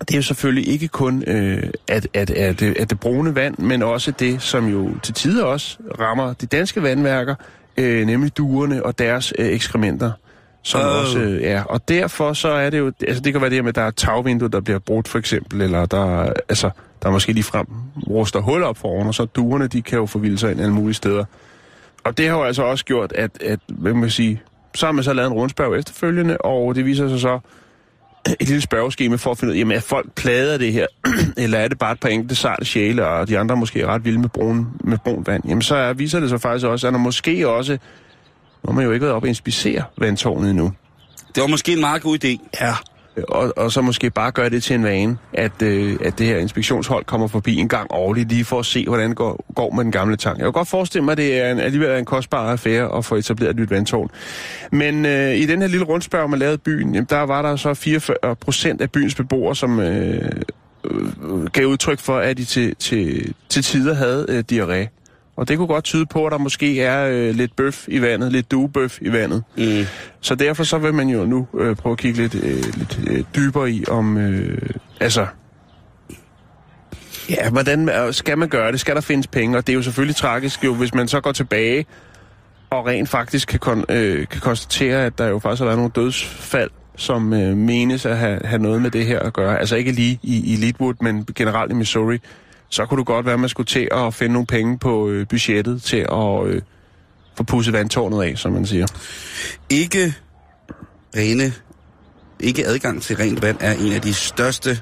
det er jo selvfølgelig ikke kun øh, at, at, at, at det brune vand, men også det, som jo til tider også rammer de danske vandværker, øh, nemlig duerne og deres øh, ekskrementer. Som Åh. også øh, er. Og derfor så er det jo, altså det kan være det her med, at der er tagvindue, der bliver brudt for eksempel, eller der, altså, der er måske lige frem ruster hul op foran, og så duerne, de kan jo forvilde sig ind alle mulige steder. Og det har jo altså også gjort, at, at hvad man sige, så har man så lavet en rundspørg efterfølgende, og det viser sig så, et lille spørgeskema for at finde ud af, jamen er folk plaget af det her, eller er det bare et par enkelte sarte sjæle, og de andre måske er ret vilde med brun, med brun vand, jamen så er, viser det sig faktisk også, at der måske også, nu har man jo ikke været op og inspicere vandtårnet endnu, Det var måske en meget god idé. ja. og, og så måske bare gøre det til en vane, at, øh, at det her inspektionshold kommer forbi en gang årligt, lige for at se, hvordan det går, går med den gamle tank. Jeg kan godt forestille mig, at det er en, alligevel er en kostbar affære at få etableret et nyt vandtårn. Men øh, i den her lille rundspørg, man lavede byen, jamen, der var der så 44 procent af byens beboere, som øh, øh, gav udtryk for, at de til, til, til tider havde øh, diarré. Og det kunne godt tyde på, at der måske er øh, lidt bøf i vandet, lidt duebøf i vandet. Mm. Så derfor så vil man jo nu øh, prøve at kigge lidt, øh, lidt øh, dybere i, om... Øh, altså... Ja, hvordan øh, skal man gøre det? Skal der findes penge? Og det er jo selvfølgelig tragisk, jo, hvis man så går tilbage og rent faktisk kan, kon, øh, kan konstatere, at der jo faktisk har været nogle dødsfald, som øh, menes at have, have noget med det her at gøre. Altså ikke lige i, i Leadwood, men generelt i Missouri. Så kunne du godt være, at man skulle til at finde nogle penge på øh, budgettet til at øh, få pudset vandtårnet af, som man siger. Ikke rene, ikke adgang til rent vand er en af de største,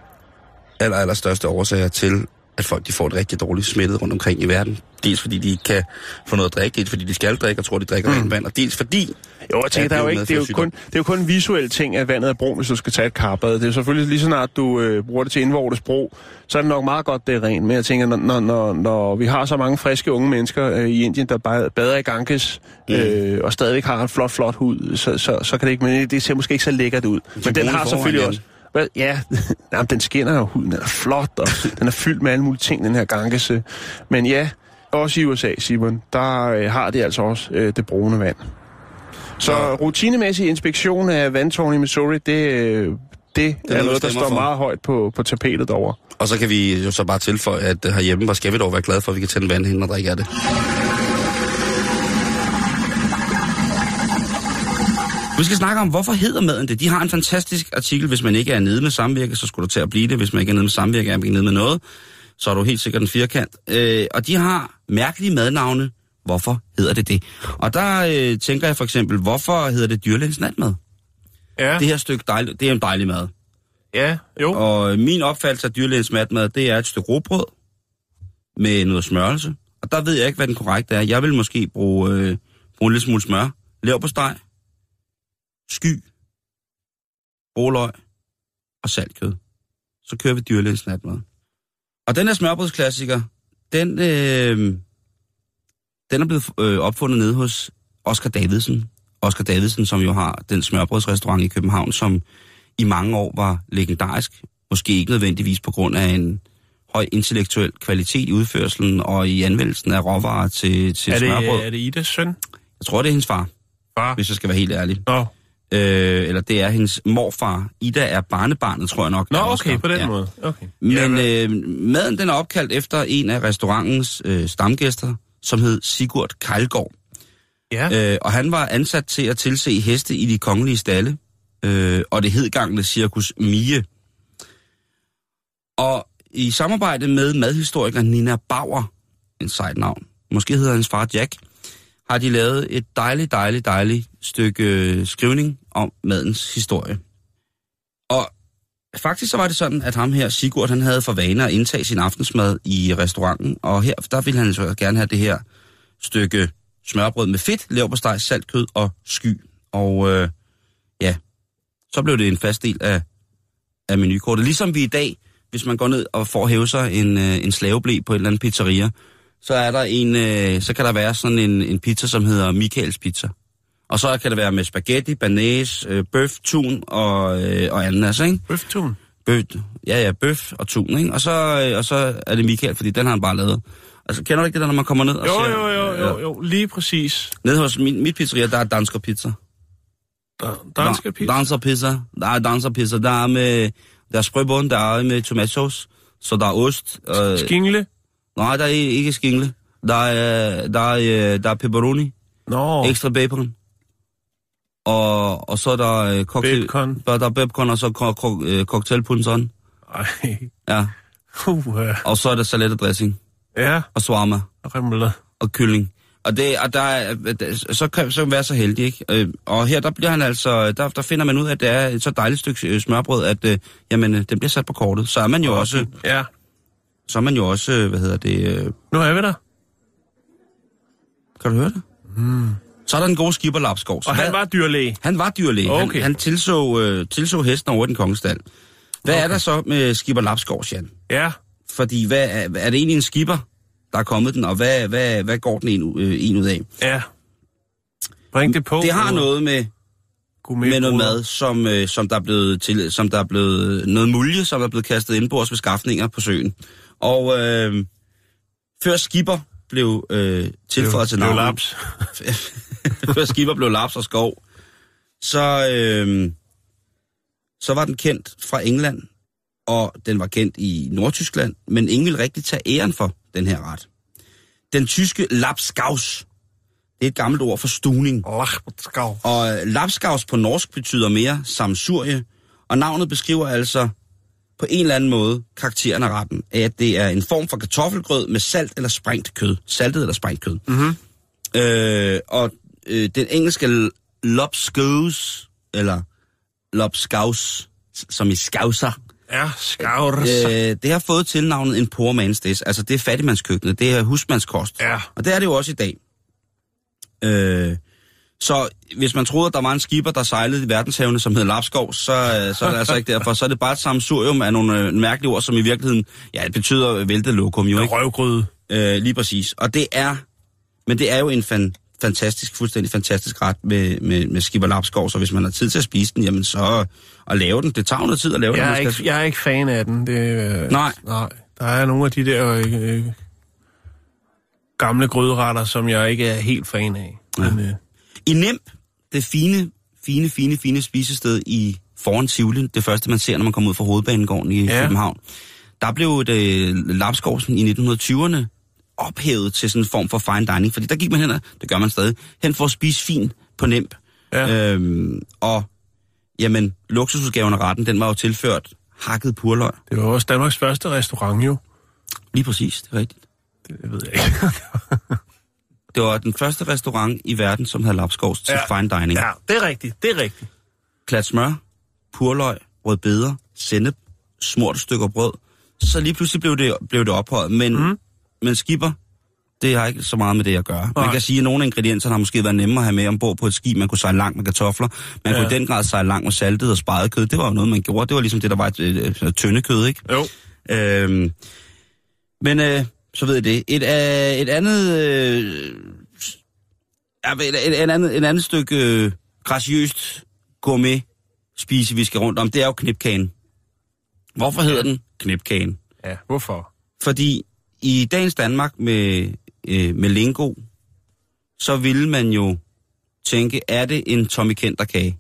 aller, aller største årsager til, at folk de får det rigtig dårligt smittet rundt omkring i verden. Dels fordi de ikke kan få noget at drikke, dels fordi de skal drikke og tror, de drikker mm. rent vand, og dels fordi... Jo, jeg tænker, der er jo det ikke, det er jo, kun, det er jo kun en visuel ting, at vandet er brun, hvis du skal tage et karbad. Det er jo selvfølgelig lige så snart, du øh, bruger det til indvortes brug, så er det nok meget godt, det er rent. Men jeg tænker, når, når, når, vi har så mange friske unge mennesker øh, i Indien, der bader i Ganges, øh, og stadigvæk har en flot, flot hud, så, så, så kan det ikke, men det ser måske ikke så lækkert ud. Men den har selvfølgelig også... Hvad? Ja, Jamen, den skinner jo huden, den er flot, og den er fyldt med alle mulige ting, den her Ganges. øh. Men ja, også i USA, Simon, der øh, har det altså også øh, det brune vand. Så rutinemæssig inspektion af vandtårn i Missouri, det, øh, det, det er noget, der står for. meget højt på, på tapetet derovre. Og så kan vi jo så bare tilføje, at herhjemme, hvor skal vi dog være glade for, at vi kan tænde vand hen og drikke af det. Vi skal snakke om, hvorfor hedder maden det. De har en fantastisk artikel. Hvis man ikke er nede med samvirke, så skulle du til at blive det. Hvis man ikke er nede med samvirke, er man ikke nede med noget, så er du helt sikkert en firkant. Øh, og de har mærkelige madnavne. Hvorfor hedder det det? Og der øh, tænker jeg for eksempel, hvorfor hedder det dyrlægens natmad? Ja, Det her stykke dejligt, det er en dejlig mad. ja, jo. Og min opfattelse af dyrlægens matmad, det er et stykke råbrød med noget smørelse. Og der ved jeg ikke, hvad den korrekte er. Jeg vil måske bruge, øh, bruge en lille smule smør, lever på steg, sky, broløg og saltkød. Så kører vi dyrlægens natmad. Og den her smørbrødsklassiker, den, øh, den er blevet øh, opfundet nede hos Oscar Davidsen. Oscar Davidsen, som jo har den smørbrødsrestaurant i København, som i mange år var legendarisk. Måske ikke nødvendigvis på grund af en høj intellektuel kvalitet i udførselen og i anvendelsen af råvarer til, til Er smørbrød. det, er det Idas søn? Jeg tror, det er hendes far, Far? hvis jeg skal være helt ærlig. Nå, Øh, eller det er hendes morfar. Ida er barnebarnet, tror jeg nok. Nå okay, Oscar. på den Ja. måde. Okay. Men øh, maden den er opkaldt efter en af restaurantens øh, stamgæster, som hed Sigurd Kejlgaard. ja. Øh, og han var ansat til at tilse heste i de kongelige stalle, øh, og det hedgangende cirkus Mie. Og i samarbejde med madhistorikeren Nina Bauer, en sejt navn, måske hedder hans far Jack, har de lavet et dejligt, dejligt, dejligt stykke øh, skrivning om madens historie. Og faktisk så var det sådan, at ham her, Sigurd, han havde for vane at indtage sin aftensmad i restauranten, og her, der ville han så gerne have det her stykke smørbrød med fedt, leverpostej, saltkød og sky. Og øh, ja, så blev det en fast del af, af menukortet. Ligesom vi i dag, hvis man går ned og får hæve sig en, øh, en slaveblæ på en eller anden pizzeria, så er der en, øh, så kan der være sådan en, en pizza, som hedder Michaels Pizza. Og så kan det være med spaghetti, banæs, øh, bøf, tun og, øh, og ananas, ikke? Bøftun. Bøf, ja, ja, bøf og tun, ikke? Og så, øh, og så er det Michael, fordi den har han bare lavet. Altså, kender du ikke det der, når man kommer ned og Jo, ser... jo, jo, jo, jo, lige præcis. Nede hos min, mit pizzeria, der er dansker pizza. Der, danske pizza. Danser pizza. Der er danser pizza. Der er med... Der er sprøbund, der er med tomatsauce. Så der er ost. Øh, Skingle. nej, der er ikke skingle. Der er, der er, øh, der er pepperoni. Nå, Ekstra bacon. Og, og så er der øh, cocktail... Bacon. Der, der er bacon, og så ko- ko- øh, cocktailpunson. ej. Ja. Uh, Og så er der salatdressing. ja, Og shawarma. remle. og kylling. Og, det, og der er, så kan så være så heldig, ikke? Øh, Og her, der bliver han altså, der, der finder man ud af, at det er et så dejligt stykke øh, smørbrød, at øh, jamen, øh, den bliver sat på kortet. Så er man jo også, Ja, så er man jo også, øh, hvad hedder det, øh, nu er vi der. kan du høre det? Mm. Så er der den gode skipper. Så Og han hvad- var dyrlæge. han var dyrlæge. Okay. Han, han tilså, øh, tilså hesten over den kongestal. Hvad okay. er der så med skipper Lapskov, Jan? Ja, Fordi hvad er, er det egentlig en skipper, der er kommet den, og hvad, hvad, hvad går den en, øh, en ud af? ja. Bring det på. Det har noget med, med noget mad, som, øh, som, der er blevet til, som der er blevet noget mulje, som er blevet kastet ind på os ved skaffninger på søen. Og øh, før skipper blev øh, tilføjet til navnet, laps. før skipper blev laps og skov, så, øh, så var den kendt fra England, og den var kendt i Nordtyskland, men ingen ville rigtig tage æren for den her ret. Den tyske lapskaus, det er et gammelt ord for stuning. Lachbotskav. Og øh, lapskaus på norsk betyder mere samsurie, og navnet beskriver altså på en eller anden måde karakteren af retten, at det er en form for kartoffelgrød med salt eller sprængt kød. Saltet eller sprængt kød. Mhm. Øh, og øh, den engelske lobscouse, eller lobscaus, som i skauser, Ja, skavr. øh, det har fået tilnavnet en poor man's dish. Altså det er fattigmandskøkkenet, det er husmandskost. Ja. Og det er det jo også i dag. Øh, så hvis man troede, at der var en skipper, der sejlede i verdenshavene, som hed Lapskov, så, øh, så er det altså ikke derfor. Så er det bare et samsurium af nogle øh, mærkelige ord, som i virkeligheden, ja, det betyder væltet lokum jo, ikke? Røvgryde. Øh, lige præcis. Og det er, men det er jo en fan, fantastisk, fuldstændig fantastisk ret med, med, med skipper Lapskov, så hvis man har tid til at spise den, jamen så at lave den. Det tager noget tid at lave Jeg den. er, ikke, jeg er ikke fan af den. Det, øh, Nej. Nej. Der er nogle af de der øh, øh, gamle gryderetter, som jeg ikke er helt fan af. Men, øh, I Nemp, det fine, fine, fine, fine spisested i foran Tivoli, det første man ser, når man kommer ud fra hovedbanegården i Ja. ja. København, der blev det Lapskovsen i 1920'erne ophævet til sådan en form for fine dining, fordi der gik man hen, og det gør man stadig, hen for at spise fint på Nemp. ja. Øhm, og jamen, luksusudgaven af retten, den var jo tilført hakket purløg. Det var også Danmarks første restaurant jo. Lige præcis, det er rigtigt. Det ved jeg ikke. Det var den første restaurant i verden, som havde lapskovs til Ja. fine dining. ja, det er rigtigt. Det er rigtigt. klat smør, purløg, rødbeder, sennep, smurt stykker brød. Så lige pludselig blev det, blev det ophøjet. Men, mm. Men skipper, det har ikke så meget med det at gøre. Man kan sige, at nogle af ingredienserne har måske været nemmere at have med ombord på et skib. Man kunne sejle langt med kartofler. Man ja. Ja. kunne i den grad sejle langt med saltet og spejet kød. Det var jo noget, man gjorde. Det var ligesom det, der var et, et, et tynde kød, ikke? Jo. Øhm, men øh, så ved jeg det. Et, øh, et andet... Øh, ja, et, et, et, andet, et andet stykke øh, graciøst gourmet spise, vi skal rundt om, det er jo knipkagen. Hvorfor hedder den knipkagen? Ja, hvorfor? Fordi i dagens Danmark med, øh, med lingo, så ville man jo tænke, er det en Tommy Kenter kage?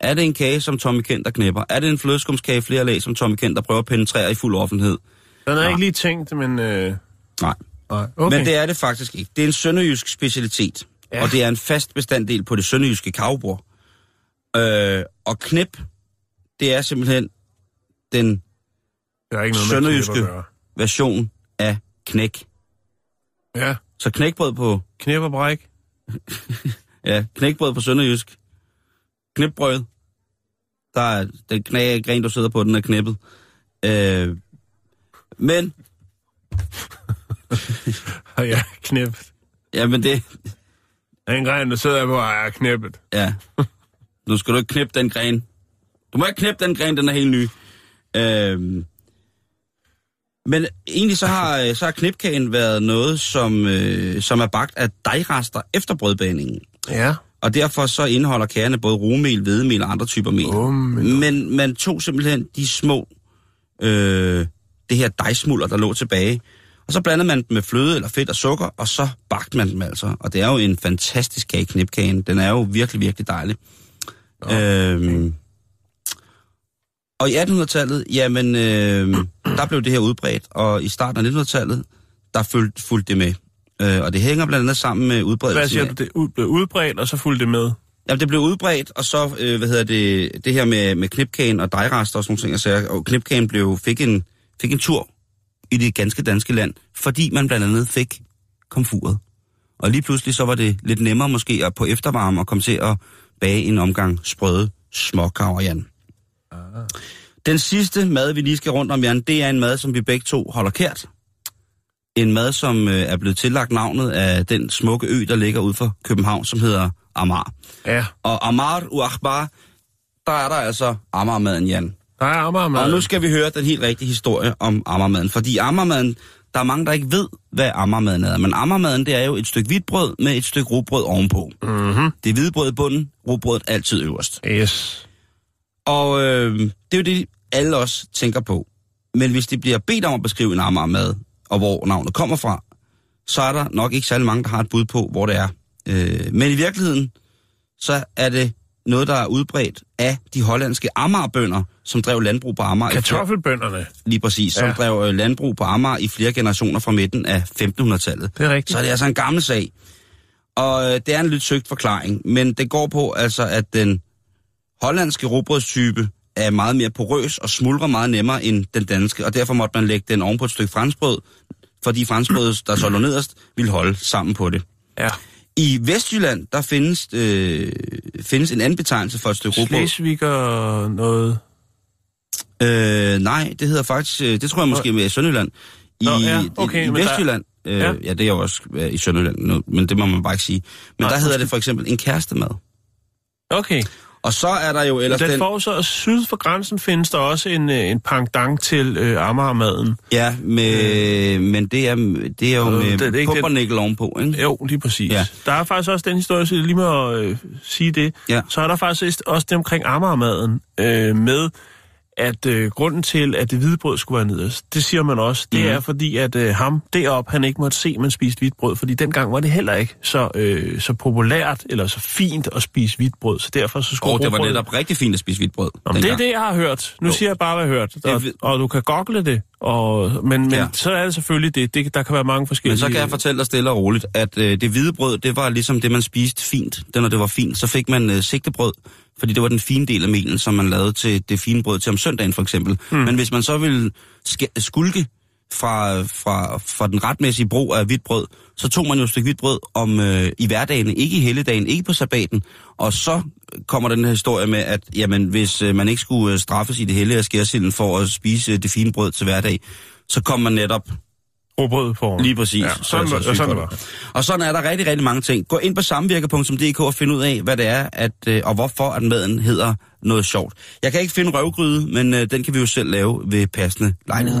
Er det en kage, som Tommy Kenter knæpper? Er det en flødeskumskage flere lag, som Tommy Kenter prøver at penetrere i fuld offentlighed? Den er ikke lige tænkt, men... Øh, Nej. Okay. Men det er det faktisk ikke. Det er en sønderjysk specialitet. Ja. Og det er en fast bestanddel på det sønderjyske kavbord. Øh, og knip, det er simpelthen den Det er ikke noget Sønderjyske. version af knæk. Ja, Så knækbrød på, knæp og bræk. ja, knækbrød på sønderjysk. Knæpbrød. Der er den knæ, gren, du sidder på, den er knæppet. Øh, men, Og ja, knæppet. ja, men det, En gren, der sidder på, er knæppet. ja. Nu skal du ikke knæppe den gren. Du må ikke knæppe den gren, den er helt ny. Øh, men egentlig så har, øh, så har knipkagen været noget, som, øh, som er bagt af dejrester efter brødbaningen. Ja. Og derfor så indeholder kagerne både rumel, hvedemel og andre typer mel. Åh, men- man tog simpelthen de små, øh, det her dejsmulder, der lå tilbage, og så blandede man dem med fløde eller fedt og sukker, og så bagte man dem altså. Og det er jo en fantastisk kage, knipkagen. Den er jo virkelig, virkelig dejlig. Øhm, og i 1800-tallet, jamen, øh, der blev det her udbredt, og i starten af 1900-tallet, der fulgte, fulgte det med. Øh, og det hænger blandt andet sammen med Hvad udbredelsen siger af... du, det blev udbredt, og så fulgte det med? Jamen, det blev udbredt, og så, øh, hvad hedder det, det her med, med knipkagen og dejrester og sådan nogle ting, altså, og knipkagen blev, fik, en, fik en tur i det ganske danske land, fordi man blandt andet fik komfuret. Og lige pludselig så var det lidt nemmere måske at på eftervarme at komme til at bage en omgang sprøde småkaver, Jan. Den sidste mad, vi lige skal rundt om, Jan, det er en mad, som vi begge to holder kært. En mad, som øh, er blevet tillagt navnet af den smukke ø, der ligger ude for København, som hedder Amar. Ja. Og Amar Uakbar, der er der altså Amarmaden, Jan. Der er Amagermad. Og nu skal vi høre den helt rigtige historie om Amarmaden. Fordi Amarmaden, der er mange, der ikke ved, hvad Amarmaden er. Men Amarmaden, det er jo et stykke hvidt brød med et stykke rugbrød ovenpå. Mhm. Det er hvide brød i bunden, rugbrødet altid øverst. Yes. Og øh, det er jo det, alle os tænker på. Men hvis de bliver bedt om at beskrive en Amarmad, og hvor navnet kommer fra, så er der nok ikke særlig mange, der har et bud på, hvor det er. Øh, men i virkeligheden, så er det noget, der er udbredt af de hollandske Amagerbønder, som drev landbrug på Amager. Kartoffelbønderne. Lige præcis, som Ja. drev øh, landbrug på Amager i flere generationer fra midten af 1500-tallet. Det er rigtigt. Så er det altså en gammel sag. Og øh, det er en lidt søgt forklaring, men det går på altså, at den hollandske råbrødstype er meget mere porøs og smuldrer meget nemmere end den danske, og derfor måtte man lægge den oven på et stykke franskbrød, fordi franskbrødet, der så lå nederst, ville holde sammen på det. Ja. I Vestjylland, der findes, øh, findes en anden betegnelse for et stykke råbrød. Slesvig og noget. Øh, nej, det hedder faktisk, øh, det tror jeg måske mere i Sønderjylland. I, Nå, ja, okay, i, i men der- Vestjylland, øh, Ja. ja. ja, det er jo også øh, i Sønderjylland, men det må man bare ikke sige. Men Nej, der hedder det for eksempel en kærestemad. Okay. Og så er der jo ellers Den den... får så syd for grænsen findes der også en, øh, en pendant til øh, Amagermaden. Ja, med, men det er, det er jo Øh, med det ikke den- pumpernikkel ovenpå, ikke? Jo, lige præcis. Ja. Der er faktisk også den historie, så lige må øh, sige det. Ja. Så er der faktisk også det omkring Amagermaden øh, med, at øh, grunden til, at det hvide brød skulle være nederst, det siger man også, det Mhm. er fordi, at øh, ham deroppe, han ikke måtte se, at man spiste hvidt brød, fordi dengang var det heller ikke så, øh, så populært eller så fint at spise hvidt brød, så derfor så skulle Og det var netop rigtig fint at spise hvidt brød. Nå, det er det, jeg har hørt. Nu Jo. siger jeg bare, hvad jeg har hørt. Og, og du kan google det, og, men, men Ja. så er det selvfølgelig det. det. Der kan være mange forskellige... Men så kan jeg fortælle dig stille og roligt, at øh, det hvide brød, det var ligesom det, man spiste fint. Det, når det var fint, så fik man øh, sigtebrød, fordi det var den fine del af melen, som man lavede til det fine brød til om søndagen for eksempel. Hmm. Men hvis man så ville sk- skulke fra, fra, fra den retmæssige brug af hvidt brød, så tog man jo et stykke hvidt brød om øh, i hverdagen, ikke i helligdagen, ikke på sabbaten. Og så kommer den her historie med, at jamen, hvis øh, man ikke skulle øh, straffes i det hellige af skærsilden for at spise øh, det fine brød til hverdag, så kom man netop Rugbrød på. Lige præcis. Ja, sådan, Så- var, så ja, sygt sådan var. Og sådan er der rigtig, rigtig mange ting. Gå ind på samvirke.dk og find ud af, hvad det er, at, øh, og hvorfor at maden hedder noget sjovt. Jeg kan ikke finde røvgryde, men øh, den kan vi jo selv lave ved passende lejlighed.